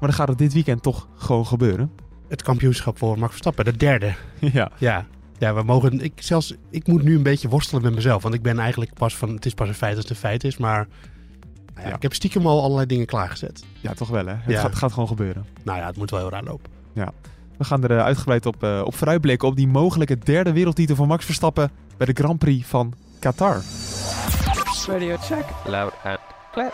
Maar dan gaat het dit weekend toch gewoon gebeuren. Het kampioenschap voor Max Verstappen, de derde. ja. Ja, ja we mogen. Ik, zelfs, ik moet nu een beetje worstelen met mezelf. Want ik ben eigenlijk pas van. Het is pas een feit als het een feit is. Maar nou ja, Ja. ik heb stiekem al allerlei dingen klaargezet. ja, toch wel hè. Het Ja. gaat, gaat gewoon gebeuren. Nou ja, het moet wel heel raar lopen. We gaan er eh, uitgebreid op, eh, op vooruitblikken op die mogelijke derde wereldtitel van Max Verstappen bij de Grand Prix van Qatar. Radio check. Loud and clear.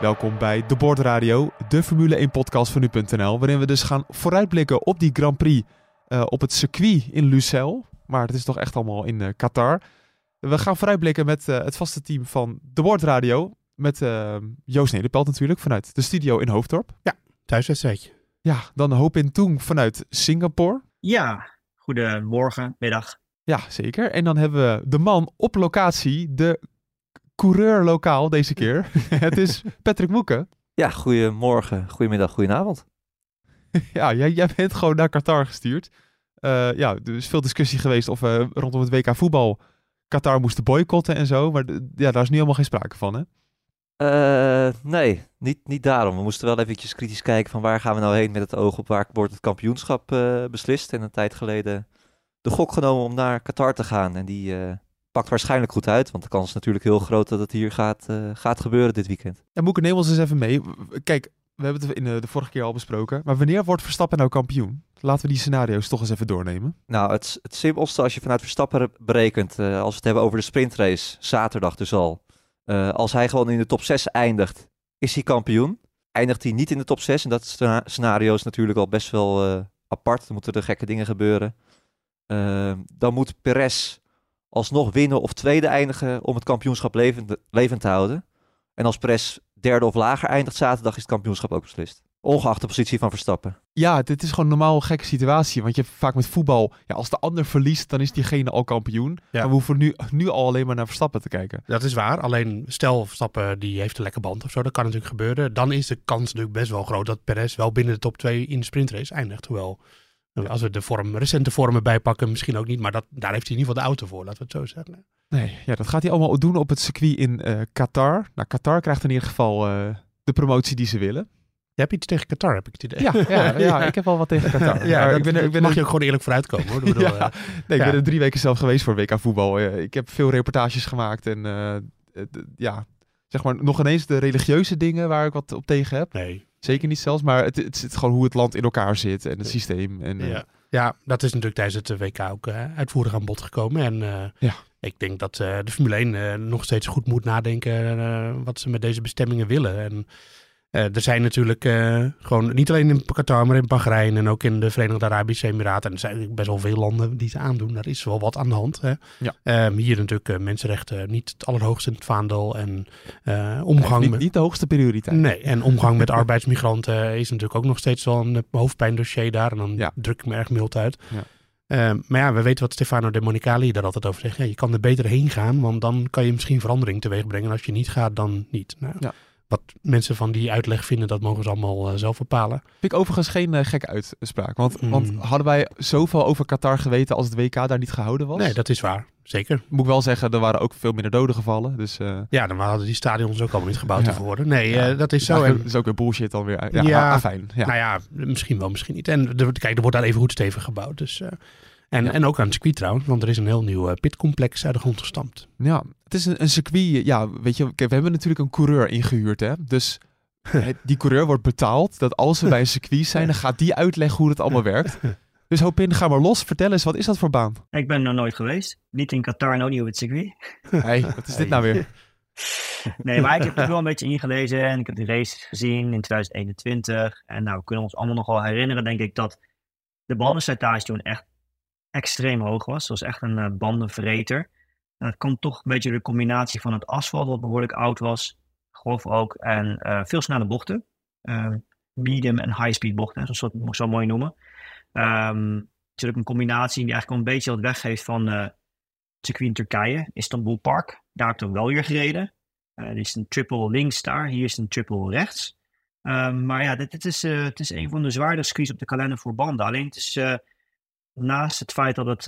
Welkom bij De Board Radio, de Formule 1 podcast van nu.nl. Waarin we dus gaan vooruitblikken op die Grand Prix eh, op het circuit in Lucelle. Maar het is toch echt allemaal in eh, Qatar. We gaan vooruitblikken met eh, het vaste team van De Board Radio. Met eh, Joost Nederpelt natuurlijk vanuit de studio in Hoofddorp. Thuiswedstrijdje. Ja, dan Hoop in Toeng vanuit Singapore. Ja, goedemorgen, middag. Ja, zeker. En dan hebben we de man op locatie, de coureur lokaal deze keer. het is Patrick Moeken. Ja, goedemorgen, goedemiddag, goedenavond. Ja, jij, jij bent gewoon naar Qatar gestuurd. Eh, ja, er is veel discussie geweest of we rondom het WK voetbal Qatar moesten boycotten en zo. Maar ja, daar is nu helemaal geen sprake van, hè? Eh, nee, niet, niet daarom. We moesten wel eventjes kritisch kijken van waar gaan we nou heen met het oog op waar wordt het kampioenschap eh, beslist. En een tijd geleden de gok genomen om naar Qatar te gaan. En die eh, pakt waarschijnlijk goed uit, want de kans is natuurlijk heel groot dat het hier gaat, eh, gaat gebeuren dit weekend. Ja, Moeken, neem ons eens even mee. Kijk, we hebben het in de, de vorige keer al besproken. Maar wanneer wordt Verstappen nou kampioen? Laten we die scenario's toch eens even doornemen. Nou, het, het simpelste als je vanuit Verstappen berekent, eh, als we het hebben over de sprintrace, zaterdag dus al. Eh, als hij gewoon in de top 6 eindigt, is hij kampioen. Eindigt hij niet in de top 6, en dat scenario is natuurlijk al best wel apart, dan moeten er gekke dingen gebeuren. Dan moet Perez alsnog winnen of tweede eindigen om het kampioenschap levend, levend te houden. En als Perez derde of lager eindigt zaterdag, is het kampioenschap ook beslist. Ongeacht de positie van Verstappen. Ja, dit is gewoon een normaal gekke situatie. Want je hebt vaak met voetbal, ja, als de ander verliest, dan is diegene al kampioen. Ja. Maar we hoeven nu, nu al alleen maar naar Verstappen te kijken. Dat is waar. Alleen stel Verstappen die heeft een lekke band of zo. Dat kan natuurlijk gebeuren. Dan is de kans natuurlijk best wel groot dat Perez wel binnen de top 2 in de sprintrace eindigt. Hoewel, als we de vorm, recente vormen bijpakken, misschien ook niet. Maar dat, daar heeft hij in ieder geval de auto voor, laten we het zo zeggen. Nee, ja, dat gaat hij allemaal doen op het circuit in eh, Qatar. Nou, Qatar krijgt in ieder geval eh, de promotie die ze willen. Je hebt iets tegen Qatar, heb ik het idee. Ja, ja, ja, ik heb al wat tegen Qatar. Ja, dat ik ben ik ben mag er, je ook gewoon eerlijk vooruitkomen hoor. Ik bedoel, Ja. eh, nee, ik ben er drie weken zelf geweest voor WK voetbal. Ik heb veel reportages gemaakt en ja, zeg maar nog ineens de religieuze dingen waar ik wat op tegen heb. nee. Zeker niet zelfs, maar het, het zit gewoon hoe het land in elkaar zit en het systeem. En, eh, Ja. ja, dat is natuurlijk tijdens het WK ook eh, uitvoerig aan bod gekomen. En eh, Ja. ik denk dat eh, de Formule 1 eh, nog steeds goed moet nadenken eh, wat ze met deze bestemmingen willen. En eh, er zijn natuurlijk eh, gewoon niet alleen in Qatar, maar in Bahrein en ook in de Verenigde Arabische Emiraten. En er zijn best wel veel landen die ze aandoen. Daar is wel wat aan de hand. Hè. Ja. Ehm, hier natuurlijk eh, mensenrechten niet het allerhoogste in het vaandel. En omgang niet, met... niet de hoogste prioriteit. Nee, en omgang met arbeidsmigranten is natuurlijk ook nog steeds wel een hoofdpijndossier daar. En dan Ja. druk ik me erg mild uit. Ja. Eh, maar ja, we weten wat Stefano de Monicali daar altijd over zegt. Ja, je kan er beter heen gaan, want dan kan je misschien verandering teweeg brengen. En als je niet gaat, dan niet. Nou, Ja. Wat mensen van die uitleg vinden, dat mogen ze allemaal eh, zelf bepalen. Vind ik overigens geen eh, gekke uitspraak. Want, Mm. want hadden wij zoveel over Qatar geweten als het WK daar niet gehouden was? Nee, dat is waar. Zeker. Moet ik wel zeggen, er waren ook veel minder doden gevallen. Dus eh, Ja, dan hadden die stadions ook allemaal niet gebouwd Ja. te worden. Nee, Ja. dat is zo. En, is ook weer bullshit dan weer. Ja, Ja. fijn. Nou ja, misschien wel, misschien niet. En kijk, er wordt daar even goed stevig gebouwd. Dus, en, Ja. en ook aan het circuit trouwens, want er is een heel nieuw eh, pitcomplex uit de grond gestampt. Ja, het is een, een circuit. Ja, weet je, we hebben natuurlijk een coureur ingehuurd, hè. Dus die coureur wordt betaald dat als we bij een circuit zijn, dan gaat die uitleggen hoe het allemaal werkt. Dus Hopin, ga maar los. Vertel eens, wat is dat voor baan? Ik ben er nog nooit geweest. Niet in Qatar en ook niet op het circuit. Hey, wat is dit nou weer? Nee, maar ik heb er wel een beetje ingelezen en ik heb de races gezien in 2021. En nou, we kunnen ons allemaal nog wel herinneren, denk ik, dat de bandenslijtage toen echt extreem hoog was. Het was echt een eh, bandenvreter. En dat kwam toch een beetje de combinatie van het asfalt, wat behoorlijk oud was, grof ook, en eh, veel snelle bochten. Uh, medium en high speed bochten, zoals het zo mooi noemen. Um, natuurlijk een combinatie die eigenlijk een beetje wat weggeeft van uh, circuit in Turkije, Istanbul Park. Daar heb ik wel weer gereden. Dit is een triple links daar, hier is een triple rechts. Um, maar ja, dit, dit is, het is een van de zwaardere circuits op de kalender voor banden. Alleen het is naast het feit dat het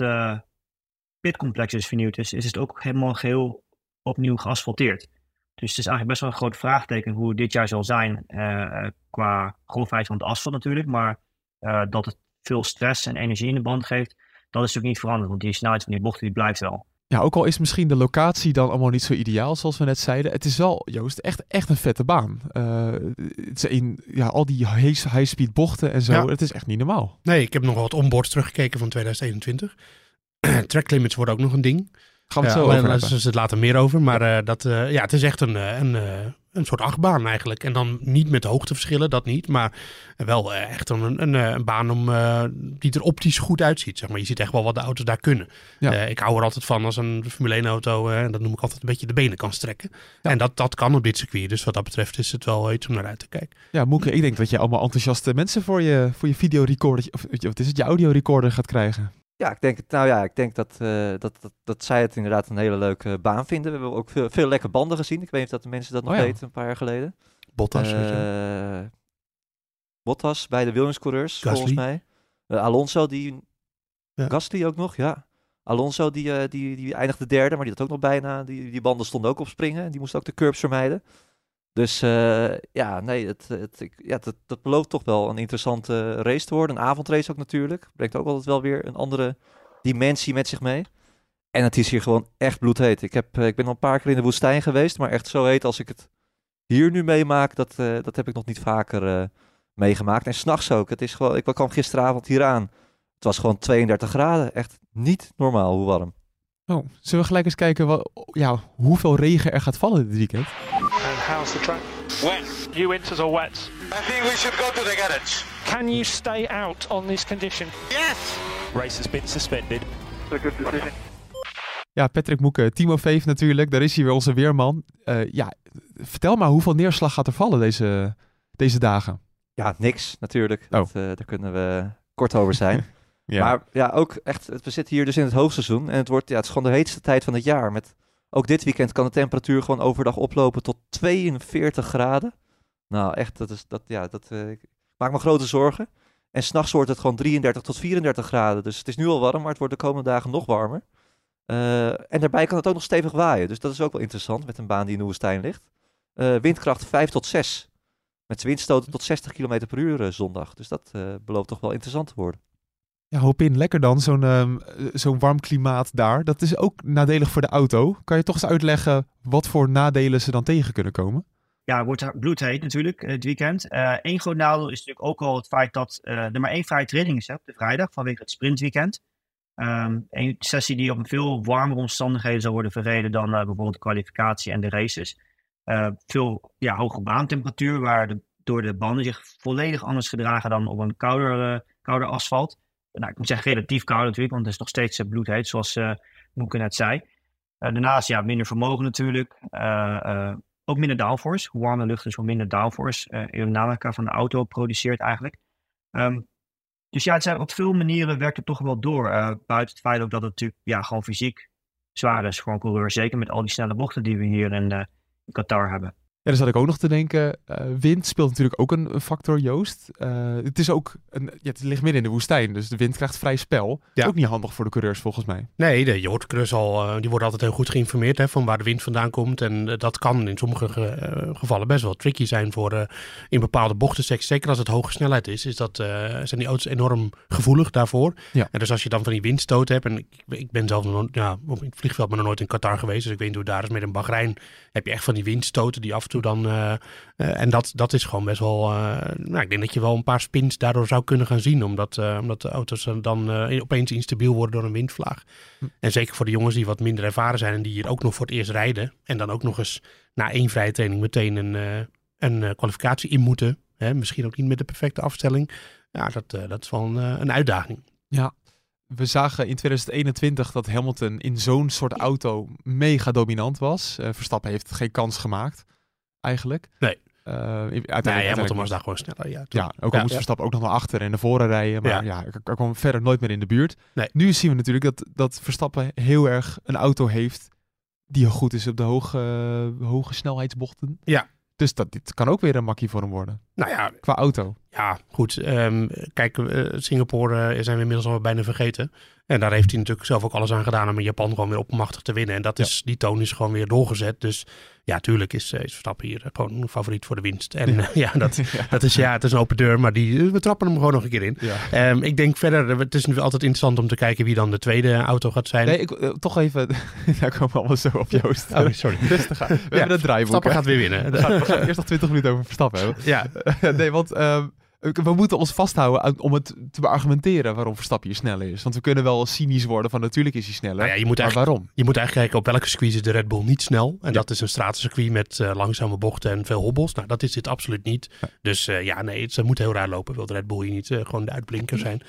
pitcomplex is vernieuwd is, is het ook helemaal geheel opnieuw geasfalteerd. Dus het is eigenlijk best wel een groot vraagteken hoe dit jaar zal zijn uh, qua grofheid van het asfalt natuurlijk. Maar dat het veel stress en energie in de band geeft, dat is natuurlijk niet veranderd. Want die snelheid van die bochten die blijft wel. Ja, ook al is misschien de locatie dan allemaal niet zo ideaal, zoals we net zeiden. Het is wel, Joost, echt, echt een vette baan. Uh, het is in, ja, al die high-speed bochten en zo, ja. het is echt niet normaal. Nee, ik heb nog wat onboards teruggekeken van 2021. Track limits worden ook nog een ding. Gaan we het zo over Daar is het later meer over. Maar uh, dat, uh, ja, het is echt een, een, een soort achtbaan eigenlijk. En dan niet met hoogteverschillen, dat niet. Maar wel echt een, een, een baan om, die er optisch goed uitziet. Zeg maar. Je ziet echt wel wat de auto's daar kunnen. Ja. ik hou er altijd van als een Formule 1 auto, en dat noem ik altijd een beetje de benen kan strekken. Ja. En dat, dat kan op dit circuit. Dus wat dat betreft is het wel iets om naar uit te kijken. Ja, Moeke, ik denk dat je allemaal enthousiaste mensen voor je, voor je videorecorder, of wat is het, je audiorecorder gaat krijgen. Ja, ik denk, nou ja, ik denk dat, uh, dat, dat, dat zij het inderdaad een hele leuke baan vinden. We hebben ook veel, veel lekker banden gezien. Ik weet niet of dat de mensen dat nog oh, ja. weten, een paar jaar geleden. Bottas. Uh, Bottas bij de Williams-coureurs, volgens mij. Uh, Alonso, die... Ja. Gasly ook nog, ja. Alonso, die, uh, die, die eindigde derde, maar die had ook nog bijna... Die, die banden stonden ook op springen. En die moest ook de curbs vermijden. Dus uh, ja, nee, het, het, ja, dat, dat belooft toch wel een interessante race te worden. Een avondrace ook natuurlijk. Brengt ook altijd wel weer een andere dimensie met zich mee. En het is hier gewoon echt bloedheet. Ik, heb, ik ben al een paar keer in de woestijn geweest, maar echt zo heet als ik het hier nu meemaak, dat, uh, dat heb ik nog niet vaker meegemaakt. En s'nachts ook. Het is gewoon, ik kwam gisteravond hier aan. Het was gewoon 32 graden. Echt niet normaal hoe warm. Oh, zullen we gelijk eens kijken wat, ja, hoeveel regen er gaat vallen dit weekend? How's the track? Wet. You winters or wet? I think we should go to the garage. Can you stay out on this condition? Yes! Race has been suspended. A good decision. Ja, Patrick Moeke, Timo Veef natuurlijk, daar is hij weer onze weerman. Uh, ja, vertel maar, hoeveel neerslag gaat er vallen deze, deze dagen? Ja, niks natuurlijk. Oh. Dat, uh, daar kunnen we kort over zijn. ja. Maar ja, ook echt, we zitten hier dus in het hoogseizoen en het, wordt, ja, het is gewoon de heetste tijd van het jaar met ook dit weekend kan de temperatuur gewoon overdag oplopen tot 42 graden. Nou, echt, dat is, dat, ja, dat uh, maakt me grote zorgen. En s'nachts wordt het gewoon 33 tot 34 graden. Dus het is nu al warm, maar het wordt de komende dagen nog warmer. Uh, en daarbij kan het ook nog stevig waaien. Dus dat is ook wel interessant met een baan die in woestijn ligt. Uh, windkracht 5 tot 6. Met windstoten tot 60 km per uur zondag. Dus dat belooft toch wel interessant te worden. Ja, hoop in. Lekker dan, zo'n um, zo'n warm klimaat daar. Dat is ook nadelig voor de auto. Kan je toch eens uitleggen wat voor nadelen ze dan tegen kunnen komen? Ja, het wordt bloedheet natuurlijk het weekend. Eén uh, groot nadeel is natuurlijk ook al het feit dat uh, er maar één vrije training is hè, op de vrijdag vanwege het sprintweekend. Um, een sessie die op veel warmere omstandigheden zou worden verreden dan bijvoorbeeld de kwalificatie en de races. veel ja, hoge baantemperatuur, waar de, door de banden zich volledig anders gedragen dan op een kouder, kouder asfalt nou, ik moet zeggen relatief koud natuurlijk, want het is nog steeds uh, bloedheet, zoals uh, Moeke net zei. Uh, daarnaast, ja, minder vermogen natuurlijk. ook minder downforce. Hoe warmer lucht is, hoe minder downforce aerodynamica van de auto produceert eigenlijk. Um, dus ja, het zijn op veel manieren werkt het toch wel door. buiten het feit ook dat het natuurlijk ja, gewoon fysiek zwaar is. Gewoon coureur, zeker met al die snelle bochten die we hier in Qatar hebben. Ja, daar zat ik ook nog te denken. Uh, wind speelt natuurlijk ook een, een factor, Joost. Uh, het is ook, een, ja, het ligt midden in de woestijn, dus de wind krijgt vrij spel. Ja. Ook niet handig voor de coureurs volgens mij. Nee, de, je hoort coureurs al, uh, die worden altijd heel goed geïnformeerd hè, van waar de wind vandaan komt. En dat kan in sommige gevallen best wel tricky zijn voor in bepaalde bochtensecties. Zeker als het hoge snelheid is, is dat, zijn die auto's enorm gevoelig daarvoor. Ja. En dus als je dan van die windstoot hebt, en ik, ik ben zelf nog, ja, op het vliegveld maar nog nooit in Qatar geweest, dus ik weet niet hoe daar is. Met een Bahrein heb je echt van die windstoten die af toe dan. Uh, uh, en dat, dat is gewoon best wel. Uh, nou, ik denk dat je wel een paar spins daardoor zou kunnen gaan zien. Omdat, omdat de auto's dan opeens instabiel worden door een windvlaag. Hm. En zeker voor de jongens die wat minder ervaren zijn en die hier ook nog voor het eerst rijden. En dan ook nog eens na één vrije training meteen een, een kwalificatie in moeten. Hè, misschien ook niet met de perfecte afstelling. Ja, dat, dat is wel een, een uitdaging. Ja, we zagen in 2021 dat Hamilton in zo'n soort auto mega dominant was. Eh, Verstappen heeft geen kans gemaakt, eigenlijk. Nee. Uh, uiteindelijk, nee, Hamilton was daar gewoon sneller. Ja, ja ook al ja, moest Verstappen ook nog naar achter en naar voren rijden. Maar ja, ik, ik kwam verder nooit meer in de buurt. Nee. Nu zien we natuurlijk dat, dat Verstappen heel erg een auto heeft die goed is op de hoge, hoge snelheidsbochten. Ja. Dus dat, dit kan ook weer een makkie voor hem worden. Nou ja. Qua auto. Ja, goed. Um, kijk, uh, Singapore uh, zijn we inmiddels al bijna vergeten. En daar heeft hij natuurlijk zelf ook alles aan gedaan om in Japan gewoon weer opmachtig te winnen. En dat is, die toon is gewoon weer doorgezet. Dus ja, tuurlijk is, is Verstappen hier gewoon een favoriet voor de winst. En ja, ja, dat, ja. dat is ja, het is een open deur, maar die, we trappen hem gewoon nog een keer in. Um, ik denk verder, het is nu altijd interessant om te kijken wie dan de tweede auto gaat zijn. Nee, ik, uh, toch even, daar komen we allemaal zo op Joost. Oh, sorry. Rustig aan. We hebben het draaiboek. Verstappen gaat weer winnen. We gaan, we gaan eerst nog 20 minuten over Verstappen hebben. Ja. nee, want... Um, we moeten ons vasthouden om het te beargumenteren waarom Verstappen sneller is. Want we kunnen wel cynisch worden van natuurlijk is hij sneller. Nou ja, je moet maar waarom? Je moet eigenlijk kijken op welke circuit is de Red Bull niet snel. En ja. dat is een stratencircuit met uh, langzame bochten en veel hobbels. Nou, dat is dit absoluut niet. Ja. Dus uh, ja, nee, het, ze moet heel raar lopen. Wil de Red Bull hier niet uh, gewoon de uitblinker zijn.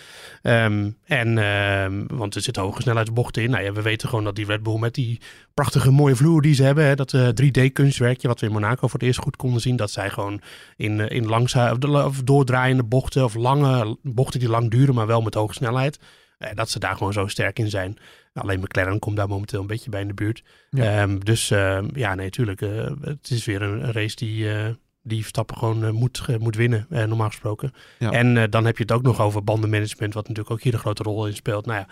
Um, en, um, want er zitten hoge snelheidsbochten in. Nou ja, we weten gewoon dat die Red Bull met die prachtige mooie vloer die ze hebben. Hè, dat 3D-kunstwerkje wat we in Monaco voor het eerst goed konden zien. Dat zij gewoon in, in langzaam, of doordraaiende bochten of lange bochten die lang duren, maar wel met hoge snelheid. Eh, dat ze daar gewoon zo sterk in zijn. Alleen McLaren komt daar momenteel een beetje bij in de buurt. Ja. Um, dus uh, ja, nee, tuurlijk. Uh, het is weer een, race die, uh, die Verstappen gewoon moet, moet winnen, normaal gesproken. Ja. En dan heb je het ook nog over bandenmanagement, wat natuurlijk ook hier een grote rol in speelt. Nou ja,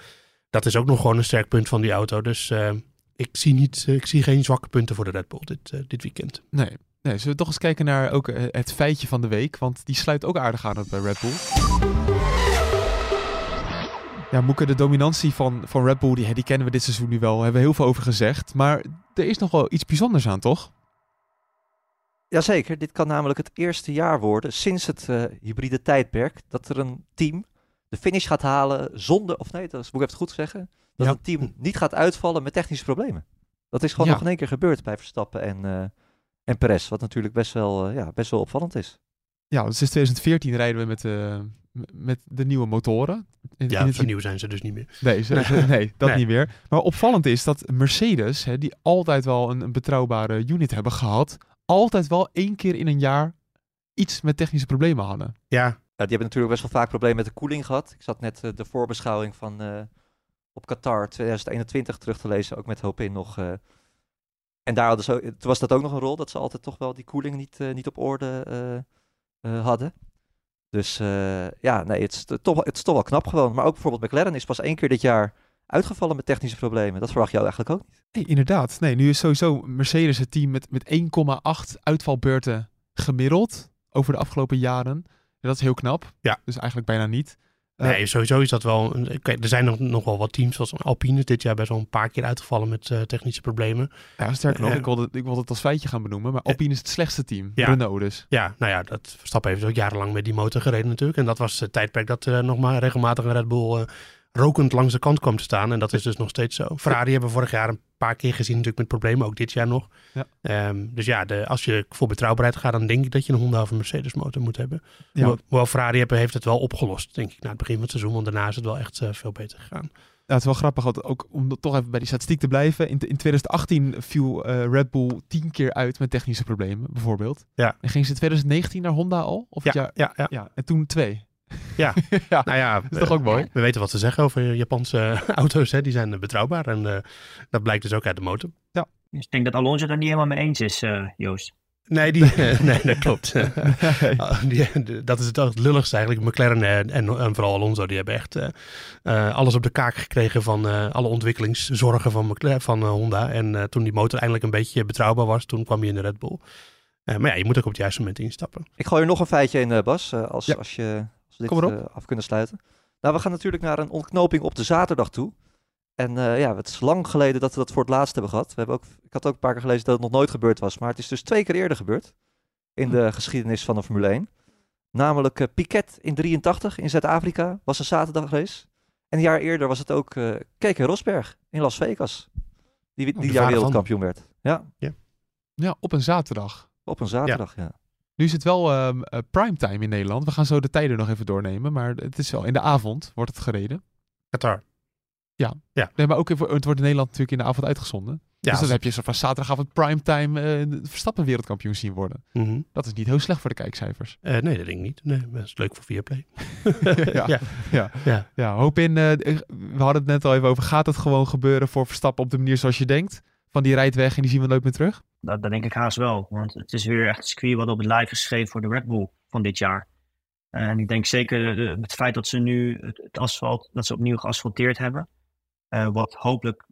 dat is ook nog gewoon een sterk punt van die auto. Dus ik, zie niet, ik zie geen zwakke punten voor de Red Bull dit, dit weekend. Nee, Nee, zullen we toch eens kijken naar ook het feitje van de week? Want die sluit ook aardig aan op bij Red Bull. Ja, Moeke, de dominantie van, van Red Bull, die, die kennen we dit seizoen nu wel. Daar hebben we heel veel over gezegd. Maar er is nog wel iets bijzonders aan, toch? Jazeker, dit kan namelijk het eerste jaar worden sinds het uh, hybride tijdperk dat er een team de finish gaat halen zonder, of nee, dat is, moet ik even goed zeggen, dat Ja. een team niet gaat uitvallen met technische problemen. Dat is gewoon Ja. nog in één keer gebeurd bij Verstappen en, eh en Perez, wat natuurlijk best wel, eh, ja, best wel opvallend is. Ja, dus sinds 2014 rijden we met, eh, met de nieuwe motoren. In, in Ja, het- vernieuw zijn ze dus niet meer. Nee, ze- nee dat Nee. niet meer. Maar opvallend is dat Mercedes, hè, die altijd wel een, een betrouwbare unit hebben gehad, altijd wel één keer in een jaar iets met technische problemen hadden. Ja, Ja, die hebben natuurlijk best wel vaak problemen met de koeling gehad. Ik zat net eh, de voorbeschouwing van eh, op Qatar 2021 terug te lezen, ook met Hopin nog. eh. En daar hadden ze, ook- toen was dat ook nog een rol, dat ze altijd toch wel die koeling niet, eh, niet op orde eh, eh, hadden. Dus eh, ja, nee, het is, toch, wel- het is toch wel knap gewoon. Maar ook bijvoorbeeld McLaren is pas één keer dit jaar uitgevallen met technische problemen. Dat verwacht je eigenlijk ook niet. Nee, inderdaad. Nee, nu is sowieso Mercedes het team met, met 1,8 uitvalbeurten gemiddeld over de afgelopen jaren. Dat is heel knap. Ja. Dus eigenlijk bijna niet. Eh, nee, sowieso is dat wel. een- Kijk, er zijn nog, nog wel wat teams, zoals Alpine, dit jaar best wel een paar keer uitgevallen met eh, technische problemen. Ja, sterker nog, Eh, ik, wilde, ik wilde het als feitje gaan benoemen, maar Alpine is het slechtste team. Ja. Renault dus. Ja, nou ja, dat Verstappen heeft ook jarenlang met die motor gereden natuurlijk. En dat was het tijdperk dat nog maar regelmatig een Red Bull rokend langs de kant kwam te staan. En dat is dus nog steeds zo. Ferrari hebben we vorig jaar een paar keer gezien natuurlijk met problemen, ook dit jaar nog. Ja. Ehm, dus ja, de, als je voor betrouwbaarheid gaat, dan denk ik dat je een Honda of een Mercedes motor moet hebben. Ja. Hoewel- Hoewel Ferrari hebben, heeft het wel opgelost, denk ik, na het begin van het seizoen. Want daarna is het wel echt eh, veel beter gegaan. Ja, het is wel grappig, ook om toch even bij die statistiek te blijven. In, in 2018 viel eh, Red Bull tien keer uit met technische problemen, bijvoorbeeld. Ja. En ging ze in 2019 naar Honda al? Of het Ja, jaar? ja, ja. ja, en toen twee. Ja. ja. Nou ja, Dat is toch ook mooi? We weten wat ze zeggen over Japanse auto's. Hè. Die zijn eh, betrouwbaar. En eh, dat blijkt dus ook uit de motor. Dus ik denk dat Alonso het er niet helemaal mee eens is, eh, Joost. Nee, die, nee dat klopt. Die- de- dat is het, lulligste eigenlijk. McLaren en, en, en vooral Alonso, die hebben echt eh, eh, alles op de kaak gekregen van eh, alle ontwikkelingszorgen van, McLaren, van eh, Honda. En eh, toen die motor eindelijk een beetje betrouwbaar was, toen kwam je in de Red Bull. Eh, maar ja, je moet ook op het juiste moment instappen. Ik gooi er nog een feitje in, eh, Bas, eh, als, Ja. als, je, we dit eh, af kunnen sluiten. Nou, we gaan natuurlijk naar een ontknoping op de zaterdag toe. En eh, ja, het is lang geleden dat we dat voor het laatst hebben gehad. We hebben ook, ik had ook een paar keer gelezen dat het nog nooit gebeurd was. Maar het is dus twee keer eerder gebeurd in de geschiedenis van de Formule 1. Namelijk eh, Piquet in 83 in Zuid-Afrika was een zaterdagrace. En een jaar eerder was het ook eh Keke Rosberg in Las Vegas. Die, die Oh, van. wereldkampioen werd. Ja, Ja, op een zaterdag. op een zaterdag, ja. Nu is het wel ehm eh, primetime in Nederland. We gaan zo de tijden nog even doornemen. Maar het is wel in de avond wordt het gereden. Qatar. Nee, maar ook, even- het wordt in Nederland natuurlijk in de avond uitgezonden. Ja, dus dan heb je zo van zaterdagavond primetime de Verstappen wereldkampioen zien worden. Mhm. Dat is niet heel slecht voor de kijkcijfers. Eh, nee, dat denk ik niet. Nee, dat is leuk voor Viaplay. ja, ja. Ja. Ja. Ja. hoop in. we hadden het net al even over. Gaat het gewoon gebeuren voor Verstappen op de manier zoals je denkt? Van die rijdt weg en die zien we nooit meer terug? Dat, denk ik haast wel. Want het is weer echt een circuit wat op het lijf is geschreven voor de Red Bull van dit jaar. En ik denk zeker eh, het feit dat ze nu het, asfalt, dat ze opnieuw geasfalteerd hebben. eh, wat hopelijk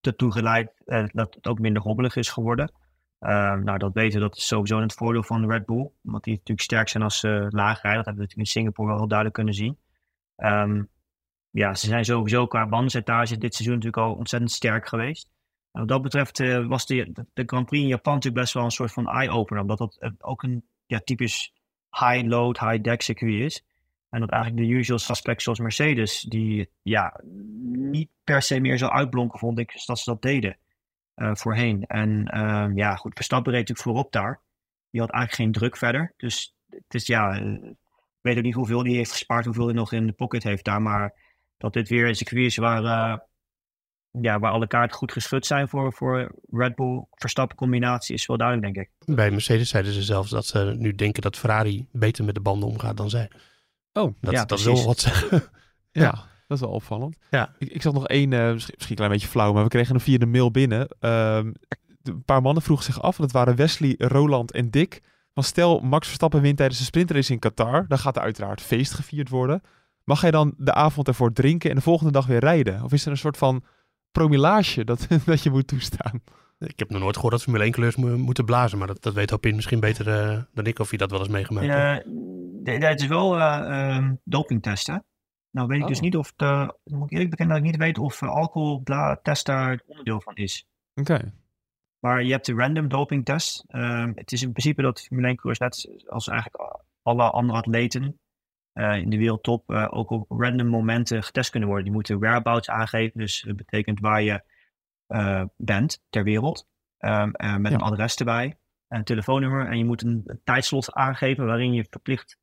ertoe geleid eh, dat het ook minder hobbelig is geworden. Eh, nou, dat weten we, dat is sowieso het voordeel van de Red Bull. Omdat die natuurlijk sterk zijn als ze laag rijden. Dat hebben we natuurlijk in Singapore wel heel duidelijk kunnen zien. Ehm, ja, ze zijn sowieso qua bandenshetage dit seizoen natuurlijk al ontzettend sterk geweest. En wat dat betreft eh, was de, de, Grand Prix in Japan natuurlijk best wel een soort van eye-opener. Omdat dat eh, ook een ja, typisch high-load, high-deck circuit is. En dat eigenlijk de usual suspects zoals Mercedes, die ja, niet per se meer zo uitblonken, vond ik, dat ze dat deden eh, voorheen. En ehm, ja, goed, Verstappen reed natuurlijk voorop daar. Die had eigenlijk geen druk verder. Dus het is ja, ik weet ook niet hoeveel die heeft gespaard, hoeveel hij nog in de pocket heeft daar. Maar dat dit weer een circuit is waar, ja, waar alle kaarten goed geschud zijn voor, voor Red Bull Verstappen combinatie is wel duidelijk, denk ik. Bij Mercedes zeiden ze zelfs dat ze nu denken dat Ferrari beter met de banden omgaat dan zij. Oh, Dat, ja, dat is precies. wel wat zeggen. Ja, Ja. dat is wel opvallend. Ja. Ik, ik zag nog één, eh, misschien, misschien een klein beetje flauw, maar we kregen een via de mail binnen. Ehm, een paar mannen vroegen zich af, en dat waren Wesley, Roland en Dick. Van stel, Max Verstappen wint tijdens de sprintrace in Qatar, dan gaat er uiteraard feest gevierd worden. Mag hij dan de avond ervoor drinken en de volgende dag weer rijden? Of is er een soort van promillage dat, dat je moet toestaan? Ik heb nog nooit gehoord dat Formule 1 kleurs mo- moeten blazen, maar dat, dat weet Hopin misschien beter eh, dan ik of hij dat wel eens meegemaakt heeft. Eh, de- de- het is wel eh ehm, dopingtesten. Nou weet ik dus Oh. niet of, de, moet ik eerlijk bekennen dat ik niet weet of uh, alcoholtest daar het onderdeel van is. Oké. Maar je hebt de random dopingtest. Ehm, het is in principe dat Formule 1 coureurs net als eigenlijk alle andere atleten eh, in de wereldtop eh, ook op random momenten getest kunnen worden. Die moeten whereabouts aangeven, dus dat betekent waar je eh, bent ter wereld. Ehm, eh, met Ja. een adres erbij, een telefoonnummer en je moet een, tijdslot aangeven waarin je verplicht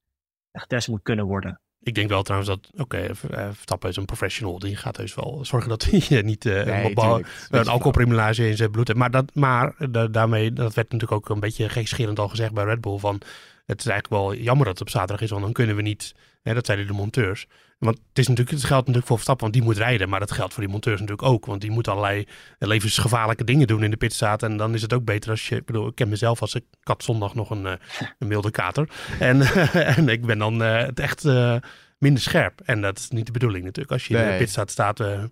getest moet kunnen worden. Ik denk wel trouwens dat, oké, eh, Verstappen is een professional. Die gaat dus wel zorgen dat hij niet eh, Nee, een bal- alcoholpremulage in zijn bloed heeft. Maar, dat, maar da- daarmee, dat werd natuurlijk ook een beetje gekscherend al gezegd bij Red Bull. Van, het is eigenlijk wel jammer dat het op zaterdag is, want dan kunnen we niet, hè, dat zeiden de monteurs. Want het, is natuurlijk, het geldt natuurlijk voor Verstappen, want die moet rijden. Maar dat geldt voor die monteurs natuurlijk ook. Want die moeten allerlei levensgevaarlijke dingen doen in de pitstraat. En dan is het ook beter als je, ik bedoel, ik ken mezelf als ik, had zondag nog een, eh, een milde kater. En, en ik ben dan eh, het echt eh, minder scherp. En dat is niet de bedoeling natuurlijk. Als je in de pitstraat staat, eh,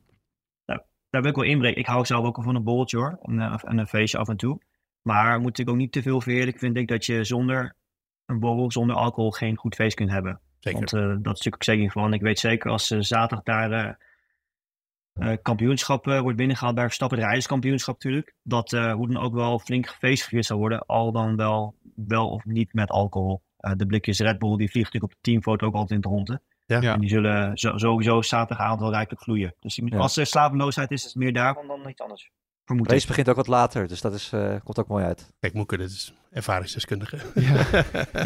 Daar wil ik wel inbreken. Ik hou zelf ook wel van een borreltje hoor. En, eh, en een feestje af en toe. Maar moet ik ook niet te veel verheerlijk. Vind ik dat je zonder een borrel, zonder alcohol, geen goed feest kunt hebben. zeker. Want eh, dat is natuurlijk ook zeker van. Ik weet zeker als eh, zaterdag daar eh, eh, kampioenschap eh, wordt binnengehaald bij Verstappen, het rijderskampioenschap natuurlijk. Dat eh, hoe dan ook wel flink gefeest gevierd zal worden. Al dan wel, wel of niet met alcohol. Eh, de blikjes Red Bull die vliegen natuurlijk op de teamfoto ook altijd in de ronde. Ja. En die zullen zo- sowieso zaterdagavond wel rijkelijk vloeien. Dus als er slapeloosheid is, is het meer daarvan dan iets anders. Vermoed race begint ook wat later, dus dat is, eh, komt ook mooi uit. Kijk, Moeke, dit is ervaringsdeskundige. Ja.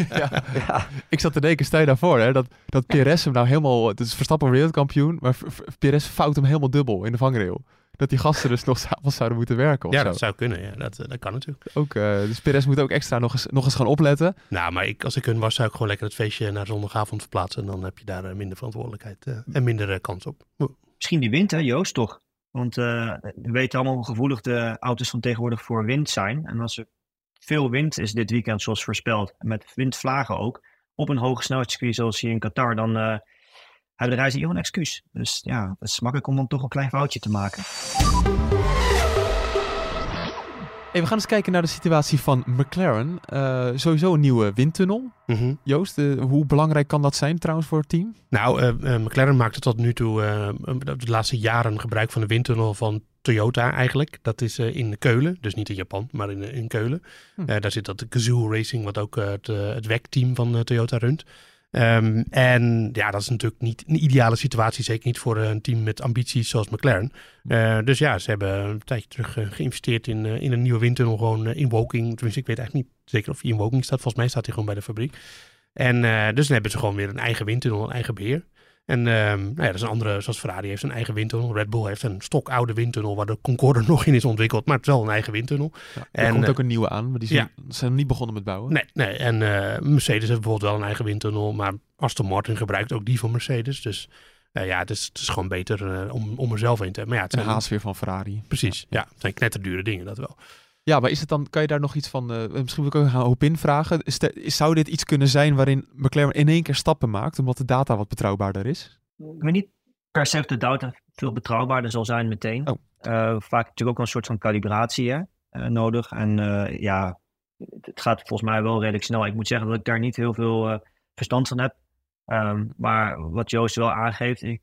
ja. Ja, Ik zat te denken, stel je daarvoor, hè, dat, dat Perez hem nou helemaal... Het is Verstappen wereldkampioen, maar Perez fout hem helemaal dubbel in de vangrail. Dat die gasten dus nog s'avonds zouden moeten werken of Ja, zo. dat zou kunnen. Ja. Dat, eh, dat kan natuurlijk. Ook, eh, dus Perez moet ook extra nog eens, nog eens gaan opletten. Nou, maar ik, als ik hun was, zou ik gewoon lekker het feestje naar zondagavond verplaatsen. En dan heb je daar minder verantwoordelijkheid en minder kans op. Misschien die wind, hè, Joost, toch? Want eh, we weten allemaal hoe gevoelig de auto's van tegenwoordig voor wind zijn. En als er veel wind is dit weekend, zoals voorspeld, met windvlagen ook, op een hoge snelheidscircuit zoals hier in Qatar, dan eh, hebben de reizigers een excuus. Dus ja, het is makkelijk om dan toch een klein foutje te maken. Hey, we gaan eens kijken naar de situatie van McLaren. Eh, sowieso een nieuwe windtunnel. Mhm. Joost, eh, hoe belangrijk kan dat zijn trouwens voor het team? Nou, eh, McLaren maakte tot nu toe de laatste jaren gebruik van de windtunnel van Toyota eigenlijk. Dat is in Keulen, dus niet in Japan, maar in, in Keulen. Hm. Daar zit dat Gazoo Racing, wat ook het, het WEC-team van Toyota runt. Ehm, en ja, dat is natuurlijk niet een ideale situatie, zeker niet voor een team met ambities zoals McLaren. Eh, dus ja, ze hebben een tijdje terug eh, geïnvesteerd in, eh, in een nieuwe windtunnel, gewoon in Woking. Tenminste, ik weet eigenlijk niet zeker of hij in Woking staat. Volgens mij staat hij gewoon bij de fabriek. En dus dan hebben ze gewoon weer een eigen windtunnel, een eigen beheer. En ehm, nou ja, dat is een andere, zoals Ferrari heeft een eigen windtunnel. Red Bull heeft een stokoude windtunnel waar de Concorde nog in is ontwikkeld. Maar het is wel een eigen windtunnel. Ja, er En, komt eh, ook een nieuwe aan, maar die zijn, ja. zijn niet begonnen met bouwen. Nee, nee. En eh, Mercedes heeft bijvoorbeeld wel een eigen windtunnel. Maar Aston Martin gebruikt ook die van Mercedes. Dus eh, ja, het is, het is gewoon beter eh, om, om er zelf in te hebben. Maar ja, het zijn, haast weer van Ferrari. Precies, ja. Het zijn knetterdure dingen, dat wel. Ja, maar is het dan, kan je daar nog iets van, eh, misschien wil ik ook een hoop in vragen. Is de- is- zou dit iets kunnen zijn waarin McLaren in één keer stappen maakt, omdat de data wat betrouwbaarder is? Ik weet niet per se of de data veel betrouwbaarder zal zijn meteen. Oh. Eh, vaak natuurlijk ook een soort van calibratie hè, eh, nodig. En ja, het gaat volgens mij wel redelijk snel. Ik moet zeggen dat ik daar niet heel veel verstand van heb. Ehm, maar wat Joost wel aangeeft, ik,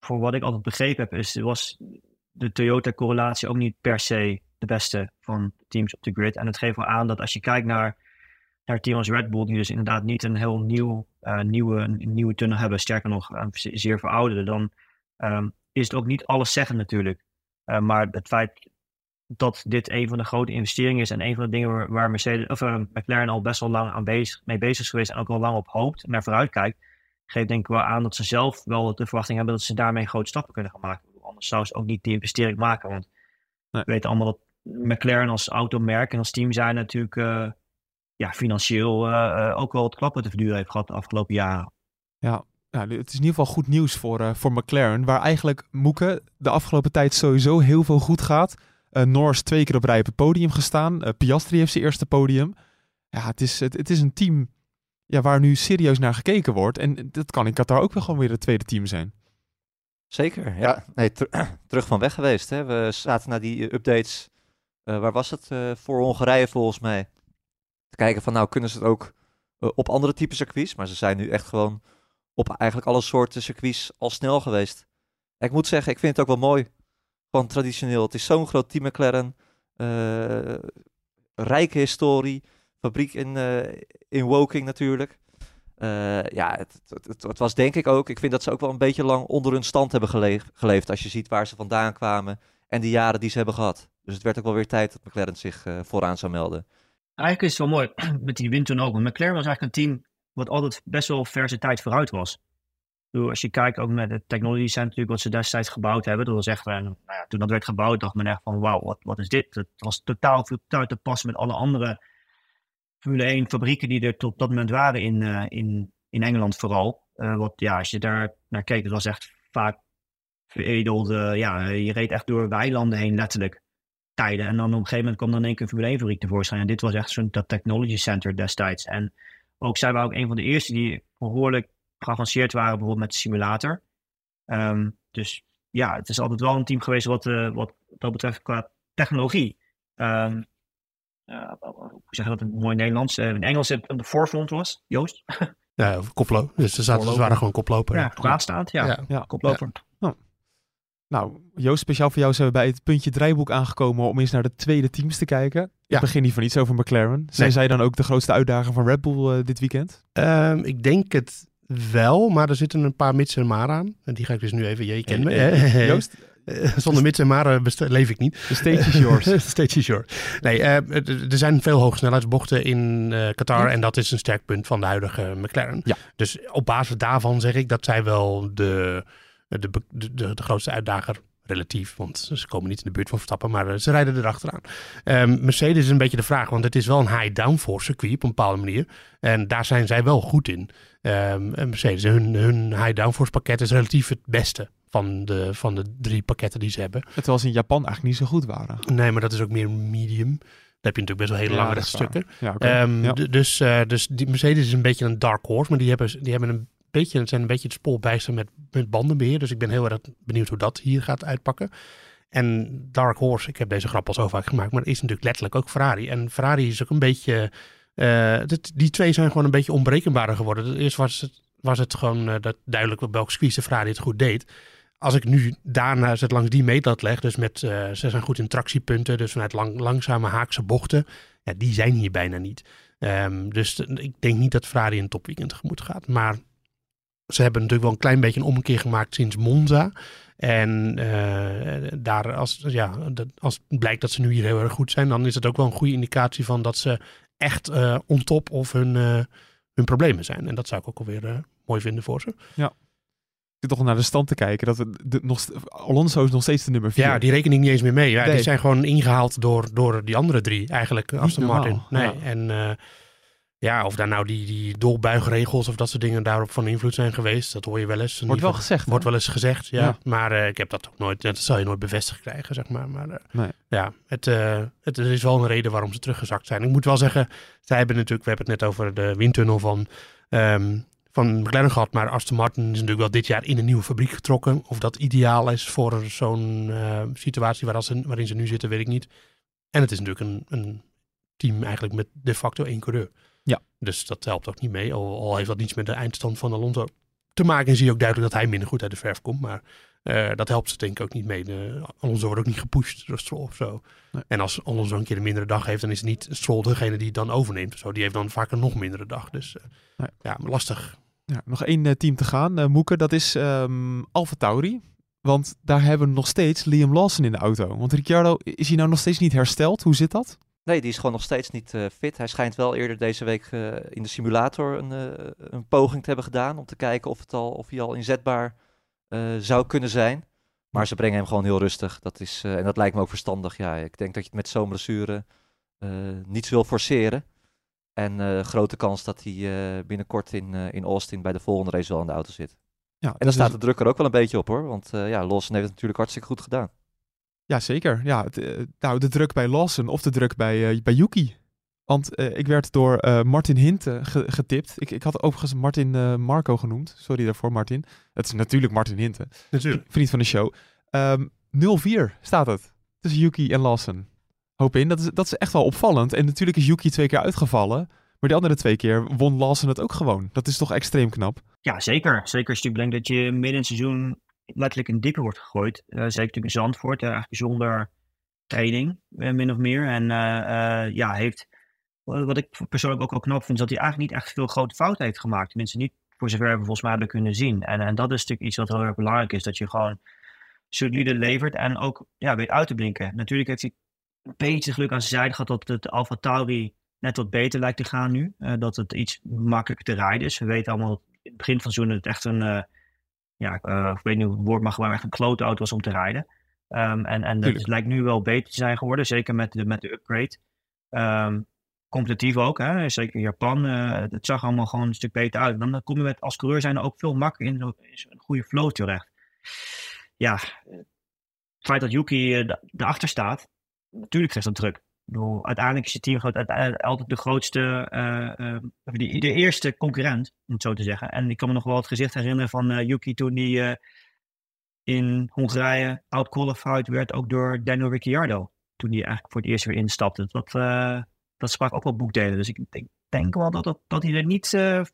voor wat ik altijd begrepen heb, is, was de Toyota-correlatie ook niet per se de beste van teams op de grid. En het geeft wel aan dat als je kijkt naar, naar een team als Red Bull, die dus inderdaad niet een heel nieuw, eh, nieuwe, een nieuwe tunnel hebben, sterker nog, ze- zeer verouderde, dan ehm, is het ook niet alles zeggen natuurlijk. Eh, maar het feit dat dit een van de grote investeringen is en een van de dingen waar, waar Mercedes, of, eh, McLaren al best wel lang aan bezig, mee bezig is geweest en ook al lang op hoopt en naar vooruit kijkt, geeft denk ik wel aan dat ze zelf wel de verwachting hebben dat ze daarmee grote stappen kunnen gaan maken. Anders zou ze ook niet die investering maken. Want we weten allemaal dat McLaren als automerk en als team zijn natuurlijk eh, ja, financieel eh, eh, ook wel het klappen te verduren heeft gehad de afgelopen jaren. Ja, ja, het is in ieder geval goed nieuws voor, eh, voor McLaren, waar eigenlijk Moeke de afgelopen tijd sowieso heel veel goed gaat. Eh Norris twee keer op rij op het podium gestaan. Eh, Piastri heeft zijn eerste podium. Ja, het is, het, het is een team ja, waar nu serieus naar gekeken wordt. En dat kan in Qatar ook wel gewoon weer het tweede team zijn. Zeker, ja. Nee, ter- terug van weg geweest. Hè. We zaten naar die updates, waar was het? Eh, voor Hongarije volgens mij. Te kijken van, nou kunnen ze het ook eh, op andere type circuits. Maar ze zijn nu echt gewoon op eigenlijk alle soorten circuits al snel geweest. Ik moet zeggen, ik vind het ook wel mooi. Gewoon traditioneel. Het is zo'n groot team McLaren. eh, rijke historie. Fabriek in, eh, in Woking natuurlijk. Eh, ja, het, het, het, was denk ik ook. Ik vind dat ze ook wel een beetje lang onder hun stand hebben gele- geleefd. Als je ziet waar ze vandaan kwamen. En de jaren die ze hebben gehad. Dus het werd ook wel weer tijd dat McLaren zich eh, vooraan zou melden. Eigenlijk is het wel mooi met die windtunnel ook. Want McLaren was eigenlijk een team wat altijd best wel ver zijn tijd vooruit was. Als je kijkt ook met het technology center natuurlijk wat ze destijds gebouwd hebben. Dat was echt, eh, nou ja, toen dat werd gebouwd dacht men echt van wauw, wat, wat is dit? Het was totaal veel uit te passen met alle andere Formule 1 fabrieken die er tot dat moment waren in, eh, in, in Engeland vooral. Eh, wat ja, als je daar naar keek, het was echt vaak veredelde, ja, je reed echt door weilanden heen letterlijk tijden. En dan op een gegeven moment kwam dan in één keer een Formule 1 fabriek tevoorschijn. En dit was echt zo'n dat technology center destijds. En ook zij waren ook een van de eerste die behoorlijk geavanceerd waren, bijvoorbeeld met de simulator. Ehm, dus ja, het is altijd wel een team geweest wat, eh, wat dat betreft qua technologie. ehm, ja, hoe zeg je dat in het mooi Nederlands? Eh, in Engels op de forefront was, Joost. Ja, of koploper. Dus ze, zaten, ze waren gewoon koploper. Ja, ja. Ja. Ja. Koploper. Nou, Joost, speciaal voor jou zijn we bij het puntje draaiboek aangekomen om eens naar de tweede teams te kijken. Ja. Ik begin niet van iets over McLaren. Zijn Nee. zij dan ook de grootste uitdager van Red Bull eh, dit weekend? Ehm, ik denk het wel, maar er zitten een paar mits en maar aan. En die ga ik dus nu even... Je kent me, Eh, eh, Joost, Eh, Zonder mits en maren best- leef ik niet. de stage is yours. The stage is yours. Nee, eh, er zijn veel hoogsnelheidsbochten in eh, Qatar. En dat is een sterk punt van de huidige McLaren. Ja. Dus op basis daarvan zeg ik dat zij wel de, de, de, de, de grootste uitdager relatief. Want ze komen niet in de buurt van Verstappen, maar eh, ze rijden erachteraan. Ehm Mercedes is een beetje de vraag, want het is wel een high downforce circuit op een bepaalde manier. En daar zijn zij wel goed in. Ehm, en Mercedes, hun, hun high downforce pakket is relatief het beste van de, van de drie pakketten die ze hebben. Terwijl ze in Japan eigenlijk niet zo goed waren. Nee, maar dat is ook meer medium. Daar heb je natuurlijk best wel hele Ja, lange rechtstukken. Ja. Ehm, Ja. Dus, eh, dus die Mercedes is een beetje een dark horse, maar die hebben, die hebben een beetje, zijn een beetje het spoor bijster met, met bandenbeheer. Dus ik ben heel erg benieuwd hoe dat hier gaat uitpakken. En Dark Horse, ik heb deze grap al zo vaak gemaakt, maar is natuurlijk letterlijk ook Ferrari. En Ferrari is ook een beetje, eh, die twee zijn gewoon een beetje onberekenbaarder geworden. Eerst was het, was het gewoon eh, dat duidelijk op welke squeeze Ferrari het goed deed. Als ik nu daarna het langs die meetlat leg, dus met, eh, ze zijn goed in tractiepunten, dus vanuit lang, langzame haakse bochten, ja, die zijn hier bijna niet. Ehm, dus ik denk niet dat Ferrari een topweekend tegemoet gaat. Maar ze hebben natuurlijk wel een klein beetje een ommekeer gemaakt sinds Monza. En eh, daar als, ja, als het blijkt dat ze nu hier heel erg goed zijn, dan is het ook wel een goede indicatie van dat ze echt eh on top of hun, eh, hun problemen zijn. En dat zou ik ook alweer mooi vinden voor ze. Ik zit toch naar de stand te kijken. Dat we de, nog, Alonso is nog steeds de nummer 4. Ja, die rekening niet eens meer mee. Ja, Nee. Die zijn gewoon ingehaald door, door die andere drie eigenlijk. Aston Martin. Nee. ja. En ja, of daar nou die, die dolbuigregels of dat soort dingen daarop van invloed zijn geweest. Dat hoor je wel eens. Wordt wel gezegd. hè? Wordt wel eens gezegd, ja. Ja. Maar eh, ik heb dat ook nooit, dat zal je nooit bevestigd krijgen, zeg maar. Maar eh, Nee. ja, het, eh, het er is wel een reden waarom ze teruggezakt zijn. Ik moet wel zeggen, zij hebben natuurlijk, we hebben het net over de windtunnel van, ehm van McLaren gehad. Maar Aston Martin is natuurlijk wel dit jaar in een nieuwe fabriek getrokken. Of dat ideaal is voor zo'n situatie waar ze, waarin ze nu zitten, weet ik niet. En het is natuurlijk een, een team eigenlijk met de facto één coureur. Ja. Dus dat helpt ook niet mee. Al, al heeft dat niets met de eindstand van Alonso te maken. En zie je ook duidelijk dat hij minder goed uit de verf komt. Maar eh, dat helpt ze denk ik ook niet mee. De, Alonso wordt ook niet gepusht door Stroll of zo. Nee. En als Alonso een keer een mindere dag heeft, dan is het niet Stroll degene die het dan overneemt. Zo. Die heeft dan vaak een nog mindere dag. Dus eh, Nee. ja, lastig. Ja, nog één eh, team te gaan, eh Moeke. Dat is ehm Alfa Tauri. Want daar hebben we nog steeds Liam Lawson in de auto. Want Ricciardo, is hij nou nog steeds niet hersteld? Hoe zit dat? Nee, die is gewoon nog steeds niet eh, fit. Hij schijnt wel eerder deze week eh, in de simulator een, eh, een poging te hebben gedaan om te kijken of, het al, of hij al inzetbaar zou kunnen zijn. Maar ze brengen hem gewoon heel rustig. Dat is, en dat lijkt me ook verstandig. Ja, ik denk dat je het met zo'n blessure niets wil forceren. En grote kans dat hij binnenkort in, in Austin bij de volgende race wel in de auto zit. Ja, En dan dus- staat de druk er ook wel een beetje op hoor. Want ja, Lawson heeft het natuurlijk hartstikke goed gedaan. Ja, zeker. Ja, het, eh, nou, de druk bij Lawson of de druk bij, eh, bij Yuki. Want eh, ik werd door eh, Martin Hinte ge- getipt. Ik, ik had overigens Martin eh, Marco genoemd. Sorry daarvoor, Martin. Het is natuurlijk Martin Hinte, Natuurlijk. vriend van de show. Ehm 0-4 staat het tussen Yuki en Lawson. Hoop in. Dat is, dat is echt wel opvallend. En natuurlijk is Yuki twee keer uitgevallen. Maar de andere twee keer won Lawson het ook gewoon. Dat is toch extreem knap. Ja, zeker. Zeker als je bedenkt dat je midden in het seizoen letterlijk in diepe wordt gegooid. Eh, zeker natuurlijk in Zandvoort, eh, eigenlijk zonder training, eh, min of meer. En ja, heeft, wat ik persoonlijk ook wel knap vind, is dat hij eigenlijk niet echt veel grote fouten heeft gemaakt. Tenminste, niet voor zover we volgens mij hebben kunnen zien. En, en dat is natuurlijk iets wat heel erg belangrijk is, dat je gewoon solide levert en ook ja, weet uit te blinken. Natuurlijk heeft hij een beetje geluk aan zijn zijde gehad dat het Alfa Tauri net wat beter lijkt te gaan nu. Dat het iets makkelijker te rijden is. We weten allemaal dat in het begin van het seizoen het echt een, ja, eh, ik weet niet hoe het woord, maar gewoon echt een klote auto was om te rijden. Ehm, en en dat lijkt nu wel beter te zijn geworden, zeker met de, met de upgrade. Ehm, competitief ook, hè? zeker Japan. eh, het zag allemaal gewoon een stuk beter uit. Dan kom je met, als coureur zijn er ook veel makkelijker in zo'n- zo'n goede flow terecht. Ja, eh, het feit dat Yuki eh, da- erachter staat, natuurlijk is dat druk. Bedoel, uiteindelijk is je team altijd de grootste, eh, eh, de, eerste concurrent, om het zo te zeggen. En ik kan me nog wel het gezicht herinneren van eh, Yuki toen eh, in Hongarije outqualified werd, ook door Daniel Ricciardo. Toen hij eigenlijk voor het eerst weer instapte. Dat, dat sprak ook wel boekdelen. Dus ik denk, denk wel dat, dat, hij er niet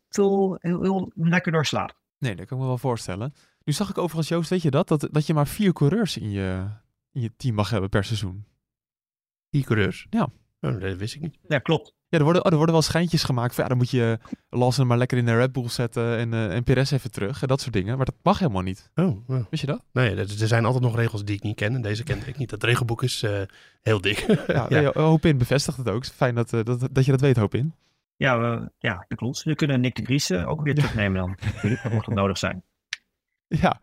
veel, heel, lekker door slaat. Nee, dat kan ik me wel voorstellen. Nu zag ik overigens, Joost, weet je dat? Dat, dat je maar vier coureurs in je, in je team mag hebben per seizoen. Die coureurs. Ja. Oh, dat wist ik niet. Ja, klopt. Ja, er worden, oh, er worden wel schijntjes gemaakt van ja, dan moet je Lawson maar lekker in de Red Bull zetten en, eh en Perez even terug en dat soort dingen. Maar dat mag helemaal niet. Oh, oh. Wist je dat? Nee, er, er zijn altijd nog regels die ik niet ken. En deze kende ik niet. Dat regelboek is eh, heel dik. Ja, ja. in bevestigt het ook. Fijn dat, eh, dat, dat je dat weet, Hoop in. Ja, we, ja, dat klopt. We kunnen Nick de Vries eh, ook weer terugnemen dan. Natuurlijk, mocht het nodig zijn. Ja.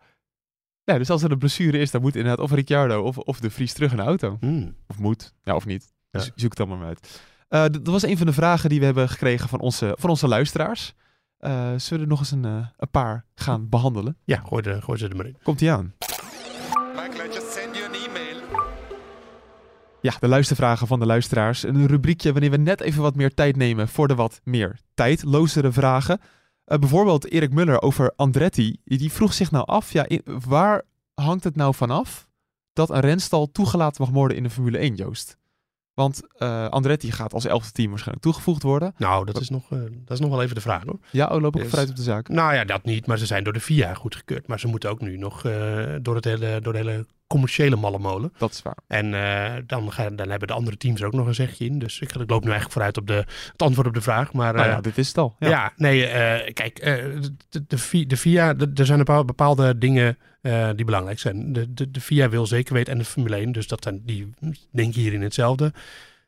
Ja. Dus als er een blessure is, dan moet inderdaad of Ricciardo of, of de Vries terug in de auto. Hmm. Of moet, ja of niet. Ja. Dus zoek het allemaal maar uit. Eh, dat was een van de vragen die we hebben gekregen van onze, van onze luisteraars. Eh, zullen we er nog eens een, eh, een paar gaan behandelen? Ja, gooi, de, gooi ze er maar in. Komt ie aan. Michael, I just send you an email. Ja, de luistervragen van de luisteraars. Een rubriekje wanneer we net even wat meer tijd nemen voor de wat meer tijdlozere vragen. Eh, bijvoorbeeld Erik Muller over Andretti. Die vroeg zich nou af, ja, in- waar hangt het nou vanaf dat een renstal toegelaten mag worden in de Formule 1, Joost? Want eh, Andretti gaat als elfde team waarschijnlijk toegevoegd worden. Nou, dat is, nog, eh, dat is nog wel even de vraag hoor. Ja, oh, loop ik Yes. vooruit op de zaak. Nou ja, dat niet. Maar ze zijn door de FIA goedgekeurd. Maar ze moeten ook nu nog door, het hele, door de hele commerciële mallenmolen. Dat is waar. En eh, dan, gaan, dan hebben de andere teams er ook nog een zegje in. Dus ik, ik loop nu eigenlijk vooruit op de, het antwoord op de vraag. Maar Nou eh, dit is het al. ja. Ja. nee, eh, kijk, de, de, de de- er zijn een paar bepaalde dingen die belangrijk zijn. De, de, de FIA wil zeker weten en de Formule 1, dus dat zijn, die denken hierin hetzelfde.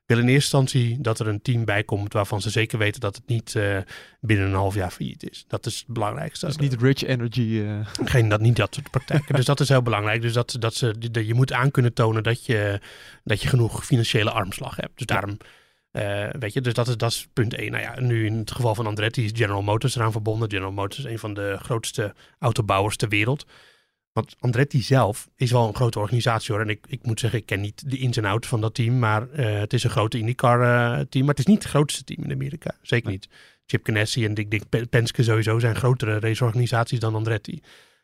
Willen in eerste instantie dat er een team bij komt waarvan ze zeker weten dat het niet eh, binnen een half jaar failliet is. Dat is het belangrijkste. Dus niet rich energy. eh, Geen, dat, niet dat soort praktijken. dus dat is heel belangrijk. Dus dat, dat ze, dat je moet aan kunnen tonen dat je, dat je genoeg financiële armslag hebt. Dus daarom, eh, weet je, dus dat is, dat is punt één. Nou ja, nu in het geval van Andretti is General Motors eraan verbonden. General Motors is een van de grootste autobouwers ter wereld. Want Andretti zelf is wel een grote organisatie hoor. En ik, ik moet zeggen, ik ken niet de ins en outs van dat team. Maar eh, het is een grote IndyCar eh, team. Maar het is niet het grootste team in Amerika. Zeker niet. Chip Ganassi en Dick, Dick Penske sowieso zijn grotere raceorganisaties dan Andretti.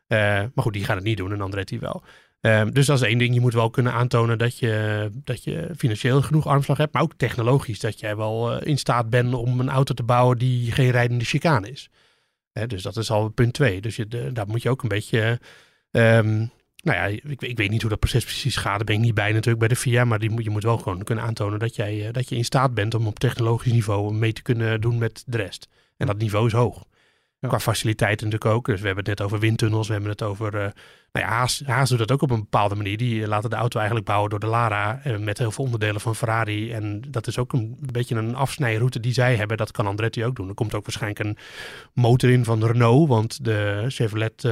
Eh, maar goed, die gaan het niet doen en Andretti wel. Ehm, dus dat is één ding. Je moet wel kunnen aantonen dat je, dat je financieel genoeg armslag hebt. Maar ook technologisch. Dat jij wel in staat bent om een auto te bouwen die geen rijdende chicane is. Dus dat is al punt twee. Dus je, de- daar moet je ook een beetje... ehm, nou ja, ik, ik weet niet hoe dat proces precies gaat. Daar ben ik niet bij natuurlijk bij de FIA. Maar die, moet- je moet wel gewoon kunnen aantonen dat, jij, eh, dat je in staat bent om op technologisch niveau mee te kunnen doen met de rest. En dat niveau is hoog. Ja. Qua faciliteiten natuurlijk ook. Dus we hebben het net over windtunnels. We hebben het over... eh, nou ja, Haas, Haas doet dat ook op een bepaalde manier. Die eh, laten de auto eigenlijk bouwen door de Lara. met heel veel onderdelen van Ferrari. En dat is ook een beetje een afsnijroute die zij hebben. Dat kan Andretti ook doen. Er komt ook waarschijnlijk een motor in van Renault. Want de Chevrolet...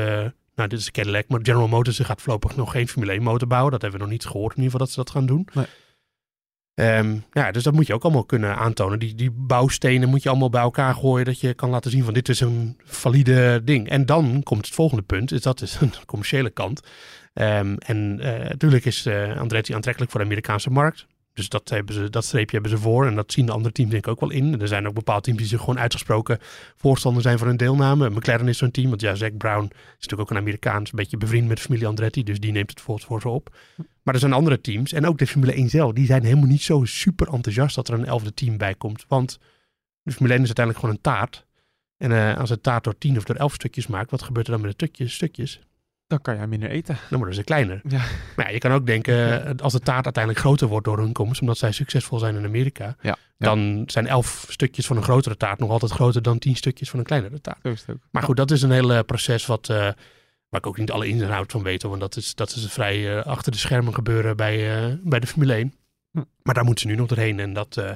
nou, dit is Cadillac, maar General Motors gaat voorlopig nog geen Formule 1 motor bouwen. Dat hebben we nog niet gehoord in ieder geval dat ze dat gaan doen. Nee. Ehm, ja, dus dat moet je ook allemaal kunnen aantonen. Die, die bouwstenen moet je allemaal bij elkaar gooien. Dat je kan laten zien van dit is een valide ding. En dan komt het volgende punt. Is dat is een commerciële kant. Ehm, en eh, natuurlijk is eh, Andretti aantrekkelijk voor de Amerikaanse markt. Dus dat, hebben ze, dat streepje hebben ze voor. En dat zien de andere teams denk ik ook wel in. Er zijn ook bepaalde teams die zich gewoon uitgesproken voorstander zijn van hun deelname. McLaren is zo'n team. Want ja, Zack Brown is natuurlijk ook een Amerikaans. Een beetje bevriend met familie Andretti. Dus die neemt het voor, ze op. Maar er zijn andere teams. En ook de Formule 1 zelf. Die zijn helemaal niet zo super enthousiast dat er een elfde team bij komt. Want de Formule 1 is uiteindelijk gewoon een taart. En eh, als een taart door 10 of door 11 stukjes maakt. Wat gebeurt er dan met de stukjes? Dan kan jij minder eten. Dan worden ze kleiner. Ja. Maar ja, je kan ook denken, eh, als de taart uiteindelijk groter wordt door hun komst, omdat zij succesvol zijn in Amerika, Ja. dan zijn elf stukjes van een grotere taart nog altijd groter dan tien stukjes van een kleinere taart. Ook. Maar goed, dat is een heel eh, proces wat, eh, waar ik ook niet alle ins en outs van weet, want dat is, dat is vrij achter de schermen gebeuren bij, eh, bij de Formule 1. Hm. Maar daar moeten ze nu nog doorheen en dat, eh,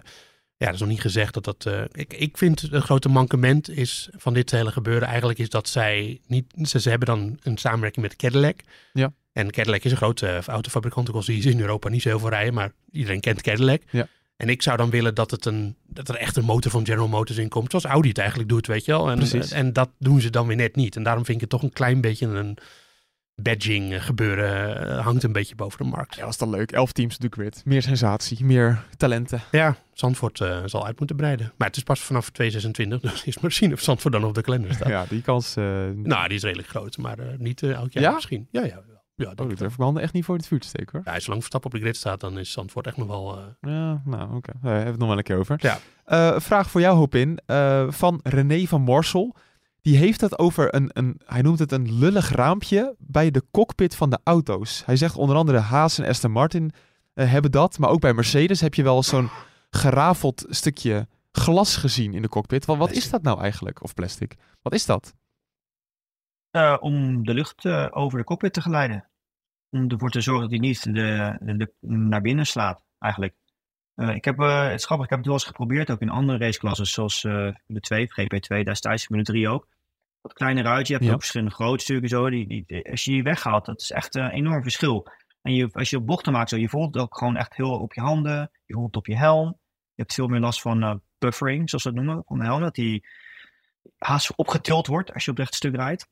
ja, dat is nog niet gezegd dat dat... eh, ik, ik vind een grote mankement is van dit hele gebeuren eigenlijk is dat zij niet... Ze, ze hebben dan een samenwerking met Cadillac. Ja. En Cadillac is een grote eh, autofabrikant, ook al zie je in Europa niet zo heel veel rijden, maar iedereen kent Cadillac. Ja. En ik zou dan willen dat, het een, dat er echt een motor van General Motors in komt, zoals Audi het eigenlijk doet, weet je wel. En, Precies. en dat doen ze dan weer net niet. En daarom vind ik het toch een klein beetje een badging eh, gebeuren, eh, hangt een beetje boven de markt. Ja, dat is dan leuk. Elf teams de grid. Meer sensatie, meer talenten. Ja, Zandvoort eh, zal uit moeten breiden. Maar het is pas vanaf 2026, dus is maar zien of Zandvoort dan op de kalender staat. Ja, die kans... Nou, die is redelijk groot, maar niet elk jaar Ja? misschien. Ja, ja, ja. oh, denk ik ik durf ik mijn handen echt niet voor in het vuur te steken hoor. Ja, als je lang Verstappen op de grid staat, dan is Zandvoort echt nog wel... Ja, nou oké. Daar hebben we het nog wel een keer over. Ja. Vraag voor jou, Hopin. Eh van René van Morsel. Die heeft het over een, een, hij noemt het een lullig raampje bij de cockpit van de auto's. Hij zegt onder andere Haas en Aston Martin eh, hebben dat. Maar ook bij Mercedes heb je wel zo'n gerafeld stukje glas gezien in de cockpit. Wat, wat is dat nou eigenlijk? Of plastic? Wat is dat? Eh, om de lucht eh, over de cockpit te geleiden. Om ervoor te zorgen dat hij niet de, de, de- naar binnen slaat, eigenlijk. Ik heb, het is grappig, ik heb het wel eens geprobeerd, ook in andere raceklassen, zoals de 2, GP2, daar is Formule 3 ook. Wat kleiner uit, je hebt Ja. ook verschillende grote stukken zo, die, die, als je die weghaalt, dat is echt een enorm verschil. En je, als je bochten maakt, zo, je voelt het ook gewoon echt heel op je handen, je voelt het op je helm. Je hebt veel meer last van eh, buffering, zoals we dat noemen, van de helm, dat die haast opgetild wordt als je op het stuk rijdt.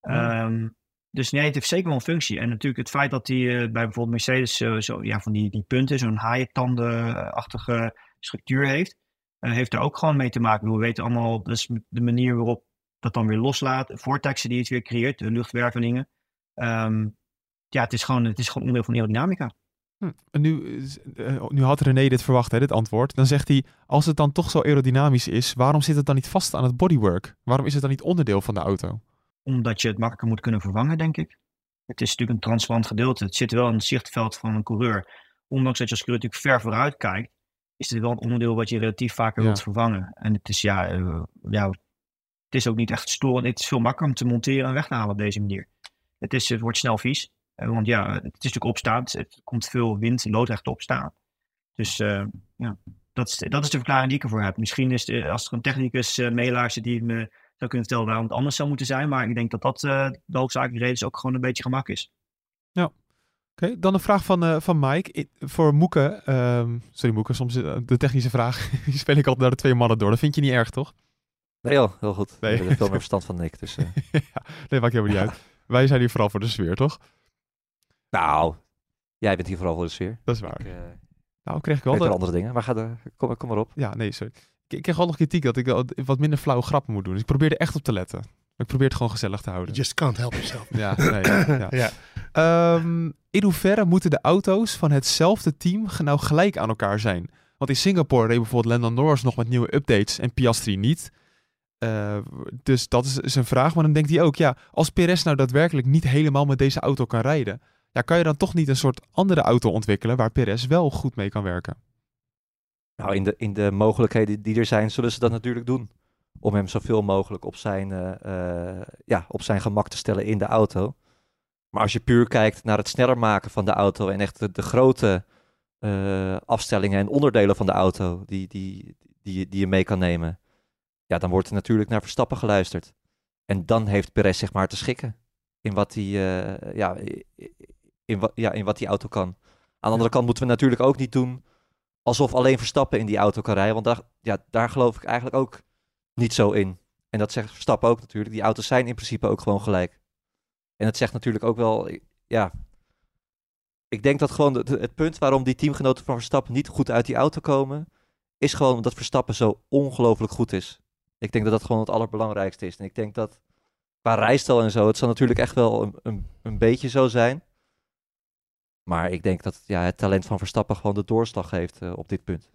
Ehm, dus nee, het heeft zeker wel een functie. En natuurlijk het feit dat die eh, bij bijvoorbeeld Mercedes eh, zo, ja, van die, die punten, zo'n haaientandenachtige structuur heeft, eh, heeft er ook gewoon mee te maken. We weten allemaal, dat is de manier waarop dat dan weer loslaat, vortexen die het weer creëert, de luchtwervelingen. Ehm, ja, het is, gewoon, het is gewoon onderdeel van aerodynamica. Hm. En nu, eh, nu had René dit verwacht, hè, dit antwoord. Dan zegt hij, als het dan toch zo aerodynamisch is, waarom zit het dan niet vast aan het bodywork? Waarom is het dan niet onderdeel van de auto? Omdat je het makkelijker moet kunnen vervangen, denk ik. Het is natuurlijk een transparant gedeelte. Het zit wel in het zichtveld van een coureur. Ondanks dat je als coureur natuurlijk ver vooruit kijkt, is het wel een onderdeel wat je relatief vaker Ja. wilt vervangen. En het is ja, eh, ja, het is ook niet echt storend. Het is veel makkelijker om te monteren en weg te halen op deze manier. Het, is, het wordt snel vies. Eh, Want ja, het is natuurlijk opstaan. Het, komt veel wind loodrecht opstaan. Dus uh, ja, dat is, dat is de verklaring die ik ervoor heb. Misschien is de, als er een technicus uh, meeluistert die me zou kunnen vertellen waarom het anders zou moeten zijn. Maar ik denk dat dat de hoofdzakelijke reden ook gewoon een beetje gemak is. Ja. Oké, dan een vraag van, van Mike. Voor Moeke, um, sorry Moeke, soms de technische vraag, die speel ik altijd naar de twee mannen door. Dat vind je niet erg, toch? Nee joh, heel goed. Nee. Ik heb veel meer verstand van Nick. Dus, uh... ja, nee, maakt helemaal niet uit. Wij zijn hier vooral voor de sfeer, toch? Nou, jij bent hier vooral voor de sfeer. Dat is waar. Ik, uh, nou, kreeg ik wel... de... andere dingen, maar ga er, kom, kom maar op. Ja, nee, sorry. Ik, ik kreeg wel nog kritiek dat ik wat minder flauwe grappen moet doen. Dus ik probeerde echt op te letten. Ik probeer het gewoon gezellig te houden. You just can't help yourself. Ja, nee, ja. ja. ja. Um, in hoeverre moeten de auto's van hetzelfde team nou gelijk aan elkaar zijn? Want in Singapore reed bijvoorbeeld Landon Norris nog met nieuwe updates en Piastri niet. Uh, dus dat is zijn vraag. Maar dan denkt hij ook, ja, als Perez nou daadwerkelijk niet helemaal met deze auto kan rijden, ja, kan je dan toch niet een soort andere auto ontwikkelen waar Perez wel goed mee kan werken? Nou, in de, in de mogelijkheden die er zijn, zullen ze dat natuurlijk doen. Om hem zoveel mogelijk op zijn, uh, uh, ja, op zijn gemak te stellen in de auto. Maar als je puur kijkt naar het sneller maken van de auto en echt de, grote afstellingen en onderdelen van de auto die, die, die, die je mee kan nemen, ja, dan wordt er natuurlijk naar Verstappen geluisterd. En dan heeft Perez zeg maar te schikken in wat hij, ja, in, wat, ja, in wat die auto kan. Aan de andere kant moeten we natuurlijk ook niet doen alsof alleen Verstappen in die auto kan rijden. Want daar, ja, daar geloof ik eigenlijk ook niet zo in. En dat zegt Verstappen ook natuurlijk. Die auto's zijn in principe ook gewoon gelijk. En het zegt natuurlijk ook wel, ja. Ik denk dat gewoon het, het punt waarom die teamgenoten van Verstappen niet goed uit die auto komen, is gewoon omdat Verstappen zo ongelooflijk goed is. Ik denk dat dat gewoon het allerbelangrijkste is. En ik denk dat qua rijstel en zo, het zal natuurlijk echt wel een, een, een beetje zo zijn. Maar ik denk dat ja, het talent van Verstappen gewoon de doorslag heeft uh, op dit punt. Dat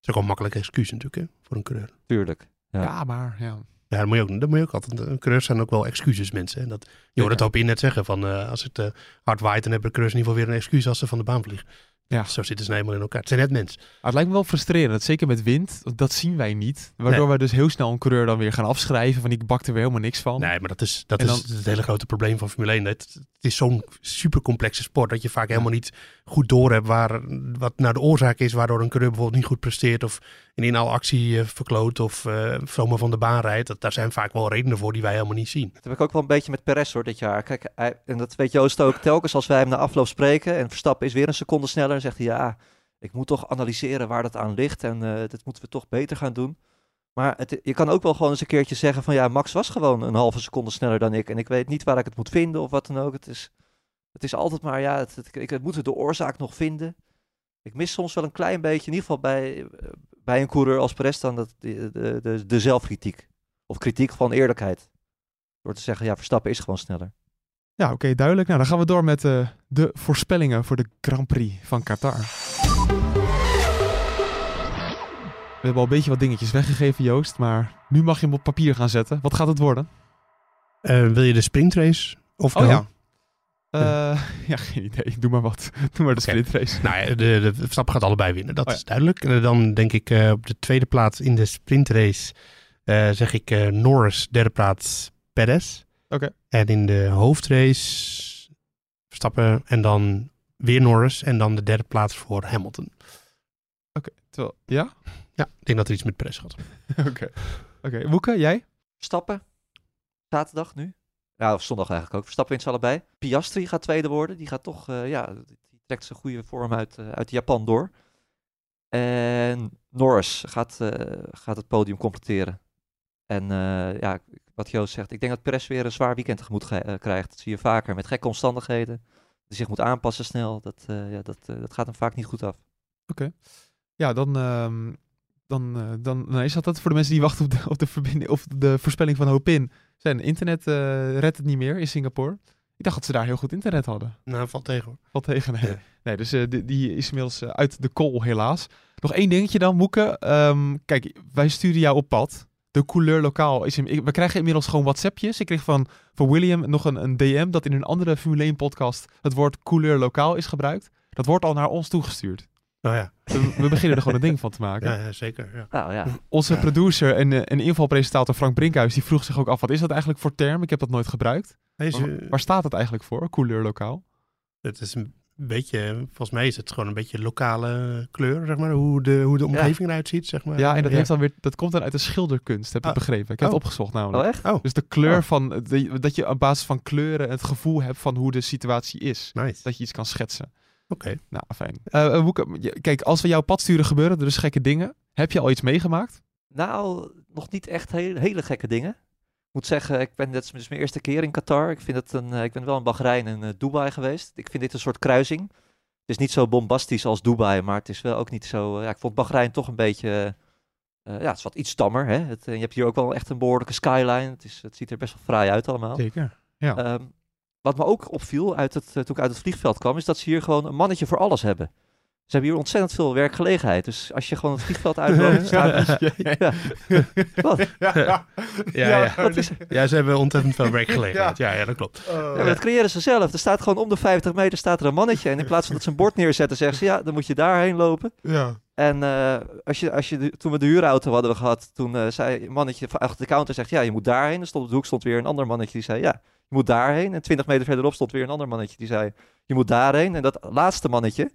is ook wel een makkelijk excuus natuurlijk hè, voor een coureur. Tuurlijk. Ja, ja maar ja. Ja, dat moet je ook, dat moet je ook altijd. Coureurs zijn ook wel excuses, mensen. En dat, je hoort het op in net zeggen. Van, uh, als het uh, hard waait, dan hebben coureurs in ieder geval weer een excuus als ze van de baan vliegen. Ja. Zo zitten ze nou helemaal in elkaar. Het zijn net mensen. het lijkt me wel frustrerend, zeker met wind. Dat zien wij niet. Waardoor nee. wij dus heel snel een coureur dan weer gaan afschrijven. Van die bakt er weer helemaal niks van. Nee, maar dat is, dat is het hele grote probleem van Formule 1. Het, het is zo'n super complexe sport dat je vaak helemaal niet goed door hebt waar, wat nou de oorzaak is waardoor een coureur bijvoorbeeld niet goed presteert. Of in inhaal actie uh, verkloot of uh, zomaar van de baan rijdt. Dat, daar zijn vaak wel redenen voor die wij helemaal niet zien. Dat heb ik ook wel een beetje met Perez hoor dit jaar. Kijk, hij, en dat weet Joost ook telkens als wij hem na afloop spreken. En Verstappen is weer een seconde sneller. En zegt hij ja ik moet toch analyseren waar dat aan ligt en uh, dat moeten we toch beter gaan doen. Maar het, je kan ook wel gewoon eens een keertje zeggen van ja, Max was gewoon een halve seconde sneller dan ik en ik weet niet waar ik het moet vinden of wat dan ook. Het is, het is altijd maar ja, het, het, ik, moeten de oorzaak nog vinden. Ik mis soms wel een klein beetje, in ieder geval bij, bij een coureur als Perez dan, dat, de, de, de, de zelfkritiek. Of kritiek van eerlijkheid. Door te zeggen, ja, Verstappen is gewoon sneller. Ja, oké, duidelijk. Nou, dan gaan we door met uh, de voorspellingen voor de Grand Prix van Qatar. We hebben al een beetje wat dingetjes weggegeven, Joost. Maar nu mag je hem op papier gaan zetten. Wat gaat het worden? Uh, wil je de sprintrace? Of oh ja. Uh, ja, geen idee. Doe maar wat. Doe maar de okay. sprintrace. Nou ja, de, de Verstappen gaat allebei winnen. Dat oh, ja. is duidelijk. En dan denk ik uh, op de tweede plaats in de sprintrace zeg ik Norris. Derde plaats Perez. Oké. Okay. En in de hoofdrace Verstappen en dan weer Norris. En dan de derde plaats voor Hamilton. Oké, okay. ja? Ja, ik denk dat er iets met pres gaat. Oké. Oké, okay. Woeke, jij? Stappen. Zaterdag nu. Nou, zondag eigenlijk ook. Verstappen wint ze allebei. Piastri gaat tweede worden. Die gaat toch, uh, ja, die trekt zijn goede vorm uit, uh, uit Japan door. En Norris gaat, uh, gaat het podium completeren. En ja, wat Joost zegt, ik denk dat Perez weer een zwaar weekend tegemoet krijgt. Dat zie je vaker met gekke omstandigheden. Die zich moet aanpassen snel. Dat, ja, dat, dat gaat hem vaak niet goed af. Oké. Ja, dan, uh, dan, dan nou is dat het voor de mensen die wachten op de, op de, verbinding, of de voorspelling van Hopin. Zijn internet uh, redt het niet meer in Singapore. Ik dacht dat ze daar heel goed internet hadden. Nou, valt tegen hoor. Valt tegen, nee. Ja. nee dus uh, die, die, is inmiddels uit de call helaas. Nog één dingetje dan, Moeke. Um, kijk, wij sturen jou op pad. De couleur lokaal is... In, we krijgen inmiddels gewoon WhatsAppjes. Ik kreeg van, van William nog een, een DM dat in een andere Formule 1 podcast het woord couleur lokaal is gebruikt. Dat wordt al naar ons toegestuurd. Nou ja. We, we, beginnen er gewoon een ding van te maken. Ja, ja zeker. Ja. Nou, ja. Onze producer en, uh, en invalpresentator Frank Brinkhuis, die vroeg zich ook af, wat is dat eigenlijk voor term? Ik heb dat nooit gebruikt. Uh, waar, waar, staat het eigenlijk voor, couleur lokaal? Het is een, beetje, volgens mij is het gewoon een beetje lokale kleur, zeg maar. Hoe de, hoe de omgeving eruit ziet, zeg maar. Ja, en dat, Heeft dan weer, dat komt dan uit de schilderkunst, heb ik Ah. begrepen. Ik heb Oh. het opgezocht namelijk. Oh, echt? Oh, Dus de kleur Oh. van, de- dat je op basis van kleuren het gevoel hebt van hoe de situatie is. nice. Dat je iets kan schetsen. Oké. Nou, fijn. Eh, eh, Woeke, kijk, als we jouw pad sturen gebeuren er dus gekke dingen. Heb je al iets meegemaakt? Nou, nog niet echt hele, hele gekke dingen. Ik moet zeggen, ik ben, dit is dus mijn eerste keer in Qatar. Ik, vind het een, eh, ik ben wel in Bahrein en Dubai geweest. Ik vind dit een soort kruising. Het is niet zo bombastisch als Dubai, maar het is wel ook niet zo... eh, ja, ik vond Bahrein toch een beetje... eh, ja, het is wat iets stammer. Hè? Het, je hebt hier ook wel echt een behoorlijke skyline. Het, is, het ziet er best wel fraai uit allemaal. Zeker. Ja. Ehm, wat me ook opviel uit het, eh, toen ik uit het vliegveld kwam, is dat ze hier gewoon een mannetje voor alles hebben. Ze hebben hier ontzettend veel werkgelegenheid. Dus als je gewoon het vliegveld uitloopt, staat ja. Wat? Ja, ja. Wat is Ja, ze hebben ontzettend veel werkgelegenheid. Ja, ja, dat klopt. Ja, maar dat creëren ze zelf. Er staat gewoon om de 50 meter staat er een mannetje. En in plaats van dat ze een bord neerzetten, zeggen ze ja, dan moet je daarheen lopen. ja. En eh, als je, als je de- toen we de huurauto hadden we gehad, toen eh, zei een mannetje van achter de counter zegt ja, je moet daarheen. Er stond op de hoek stond weer een ander mannetje die zei ja, je moet daarheen. En 20 meter verderop stond weer een ander mannetje die zei je moet daarheen. En dat laatste mannetje,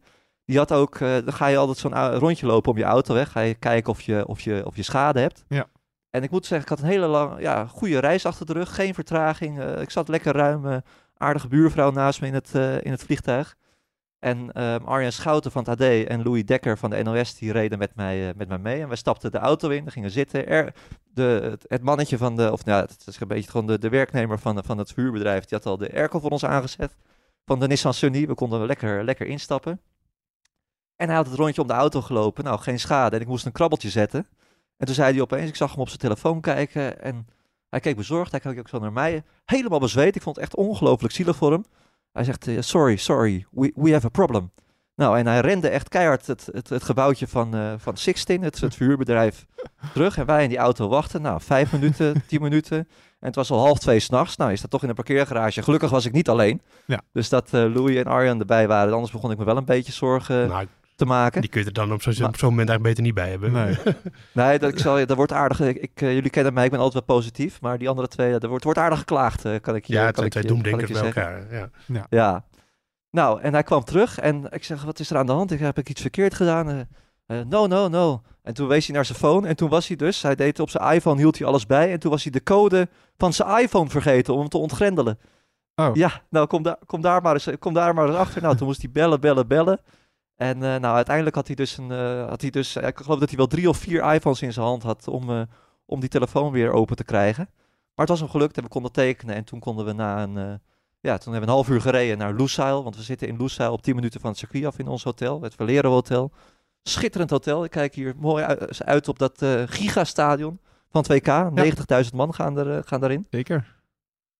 die had ook, eh, dan ga je altijd zo'n rondje lopen om je auto weg. Ga je kijken of je, of je, of je schade hebt. Ja. En ik moet zeggen, ik had een hele lange, ja, goede reis achter de rug. Geen vertraging. eh, ik zat lekker ruim. eh, aardige buurvrouw naast me in het, in het vliegtuig. En ehm, Arjen Schouten van het AD en Louis Dekker van de NOS, die reden met mij, eh, met mij mee. En wij stapten de auto in, gingen zitten. Er, de, het, mannetje van de, of nou, het is een beetje gewoon de, de werknemer van, van het vuurbedrijf, die had al de airco voor ons aangezet. Van de Nissan Sunny, we konden lekker, lekker instappen. En hij had het rondje om de auto gelopen, nou geen schade. En ik moest een krabbeltje zetten. En toen zei hij opeens, ik zag hem op zijn telefoon kijken en hij keek bezorgd, hij keek ook zo naar mij. Helemaal bezweet, ik vond het echt ongelooflijk zielig voor hem. Hij zegt, eh, sorry, sorry, we, we have a problem. Nou, en hij rende echt keihard het, het, het gebouwtje van, eh van Sixtin, het, het vuurbedrijf, terug. En wij in die auto wachten. Nou, vijf minuten, tien minuten. En het was al half twee s'nachts. Nou, je staat toch in een parkeergarage. Gelukkig was ik niet alleen. Ja. Dus dat eh Louis en Arjan erbij waren. Anders begon ik me wel een beetje zorgen Nou, te maken. die kun je er dan op zo'n zo'n moment eigenlijk beter niet bij hebben. Nee. Nee, dat, ik zal, je- dat wordt aardig. Ik, ik, eh, jullie kennen mij, ik ben altijd wel positief. Maar die andere twee, dat wordt, wordt aardig geklaagd, eh, kan ik je Ja, het kan zijn ik twee doemdenkers bij zeggen. elkaar. Ja. Ja. Nou, en hij kwam terug en ik zeg, wat is er aan de hand? Ik heb ik iets verkeerd gedaan? Eh, eh, no, no, no. En toen wees hij naar zijn phone en toen was hij dus, hij deed op zijn iPhone, hield hij alles bij. En toen was hij de code van zijn iPhone vergeten om hem te ontgrendelen. Oh. Ja, nou kom, daar kom, daar maar eens, kom daar maar eens achter. Nou, toen moest hij bellen, bellen, bellen. En eh, nou, uiteindelijk had hij dus, een, eh, had hij dus ik geloof dat hij wel drie of vier iPhones in zijn hand had om, eh, om die telefoon weer open te krijgen. Maar het was hem gelukt en we konden tekenen. En toen konden we na een, ja, toen hebben we een half uur gereden naar Lusail. Want we zitten in Lusail op 10 minuten van het circuit af in ons hotel, het Valero Hotel. Schitterend hotel. Ik kijk hier mooi uit, uit op dat gigastadion van 2K. 90.000 man gaan, er, gaan daarin. Zeker.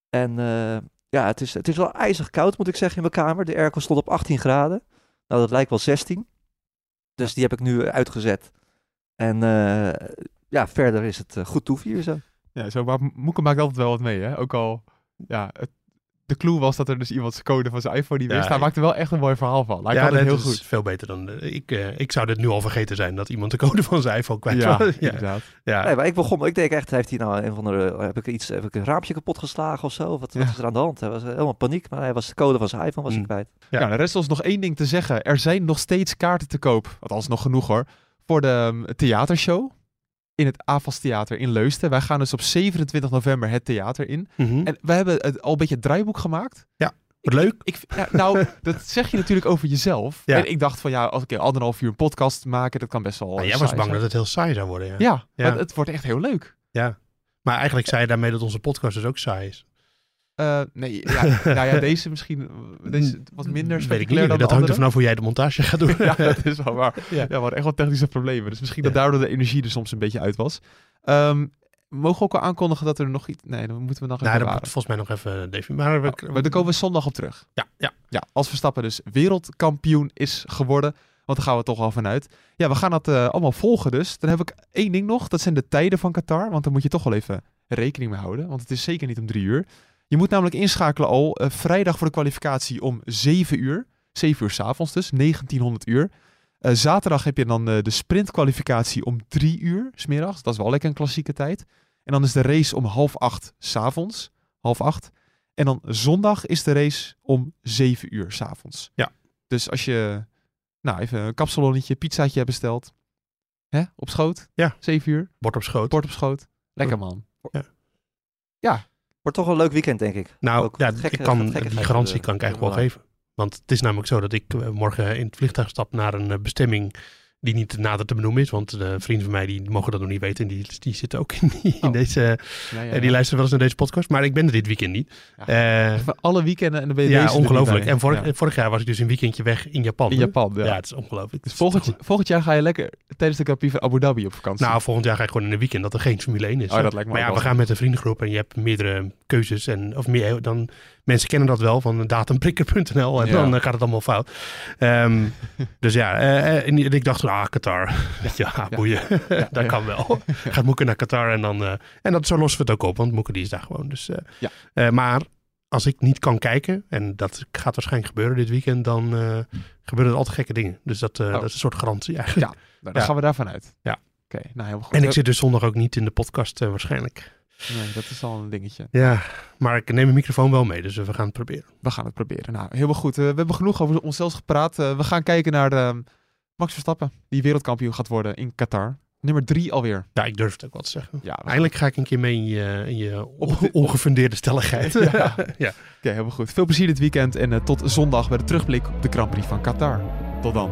En ja, het is, het is wel ijzig koud, moet ik zeggen, in mijn kamer. De airco stond op 18 graden. Nou, dat lijkt wel 16. Dus die heb ik nu uitgezet. En eh, ja, verder is het eh, goed hier zo. Ja, zo, maar Moeke maakt altijd wel wat mee, hè? Ook al, ja, het, de clue was dat er dus iemand zijn code van zijn iPhone niet Ja, wist. Hij ik- maakte er wel echt een mooi verhaal van. Hij ja, kan het dat heel is goed. veel beter dan... ik, eh, ik zou dit nu al vergeten zijn, dat iemand de code van zijn iPhone kwijt Ja, was. ja, inderdaad. ja. Nee, maar ik begon, ik denk echt, heeft hij nou een van de, heb ik iets, heb ik een raampje kapot geslagen of zo? Wat, wat Ja. is er aan de hand? Hij was helemaal paniek, maar hij was de code van zijn iPhone was hij Mm. kwijt. Ja. Ja, er rest ons nog één ding te zeggen. Er zijn nog steeds kaarten te koop. Althans, nog genoeg hoor. Voor de um, theatershow. In het AFAS Theater in Leusden. Wij gaan dus op 27 november het theater in. Mhm. En we hebben het, al een beetje het draaiboek gemaakt. Wat leuk. Ik, ja, nou, dat zeg je natuurlijk over jezelf. Ja. En ik dacht van ja, als ik anderhalf uur een podcast maken, dat kan best wel. Eh, jij was bang zijn. dat het heel saai zou worden. Ja. Ja, Ja. maar het wordt echt heel leuk. Ja. Maar eigenlijk zei je daarmee dat onze podcast dus ook saai is. Eh, nee, ja, nou ja, deze misschien deze wat minder spectaculair dan Dat de hangt er vanaf hoe jij de montage gaat doen. ja, dat is wel waar. Ja. Ja, we hadden echt wel technische problemen. Dus misschien dat daardoor de energie er soms een beetje uit was. Ehm, mogen we ook al aankondigen dat er nog iets... Nee, dan moeten we nog Nou, even dat volgens mij nog even definiëren. Maar we, Oh, maar daar komen we zondag op terug. Ja, ja. Ja, als Verstappen dus wereldkampioen is geworden. Want daar gaan we toch al vanuit. Ja, we gaan dat eh, allemaal volgen dus. Dan heb ik één ding nog. Dat zijn de tijden van Qatar. Want daar moet je toch wel even rekening mee houden. Want het is zeker niet om drie uur. Je moet namelijk inschakelen al eh, vrijdag voor de kwalificatie om 7 uur. 7 uur s'avonds dus, 1900 uur. Eh, zaterdag heb je dan eh, de sprintkwalificatie om 3 uur smiddags. Dat is wel lekker een klassieke tijd. En dan is de race om half acht s'avonds. Half acht. En dan zondag is de race om 7 uur s'avonds. Ja. Dus als je nou, even een kapsalonnetje, pizzaatje hebt besteld. Hè? Op schoot. Ja. 7 uur. Bord op schoot. Bord op schoot. Lekker man. Wordt toch een leuk weekend, denk ik. Nou, Ook ja, gekke- ik kan, die garantie kan ik eigenlijk wel geven. Want het is namelijk zo dat ik eh, morgen in het vliegtuig stap naar een eh, bestemming die niet nader te benoemen is. Want de vrienden van mij die mogen dat nog niet weten. En die, die zitten ook in, die, in Oh. deze, Ja, ja, eh, die luisteren wel eens naar deze podcast. Maar ik ben er dit weekend niet. Eh, alle weekenden en dan ben je ja, ongelooflijk. En vorig, vorig jaar was ik dus een weekendje weg in Japan. In? Japan, ja. Ja, het is ongelooflijk. Dus volgend, volgend jaar ga je lekker tijdens de Prix van Abu Dhabi op vakantie. Nou, volgend jaar ga ik gewoon in een weekend dat er geen Formule 1 is. Oh, dat lijkt me maar ja, wel we gaan met een vriendengroep en je hebt meerdere keuzes. En, of meer, dan, mensen kennen dat wel van datumprikker.nl en Ja. dan eh, gaat het allemaal fout. Ehm, dus ja, eh, eh, en ik dacht, ah, Qatar. ja, boeien. dat ja. kan wel. Gaat Moeke naar Qatar en dan... en dat, zo lossen we het ook op, want Moeke die is daar gewoon. Dus, Ja. maar als ik niet kan kijken, en dat gaat waarschijnlijk gebeuren dit weekend, dan gebeuren er altijd gekke dingen. Dus dat, eh, dat is een soort garantie eigenlijk. Ja, nou, dan Ja. gaan we daarvan uit. Ja. Oké, nou helemaal goed. En ik zit dus zondag ook niet in de podcast waarschijnlijk. Nee, dat is al een dingetje. Ja, maar ik neem mijn microfoon wel mee, dus we gaan het proberen. We gaan het proberen. Nou, helemaal goed. Eh, we hebben genoeg over onszelf gepraat. Eh, we gaan kijken naar ehm, Max Verstappen, die wereldkampioen gaat worden in Qatar. Nummer drie alweer. Ja, ik durf het ook wel te zeggen. Ja, Eindelijk ga ik een keer mee in je, in je ongefundeerde stelligheid. Ja. ja. Oké, helemaal goed. Veel plezier dit weekend en eh, tot zondag bij de terugblik op de Grand Prix van Qatar. Tot dan.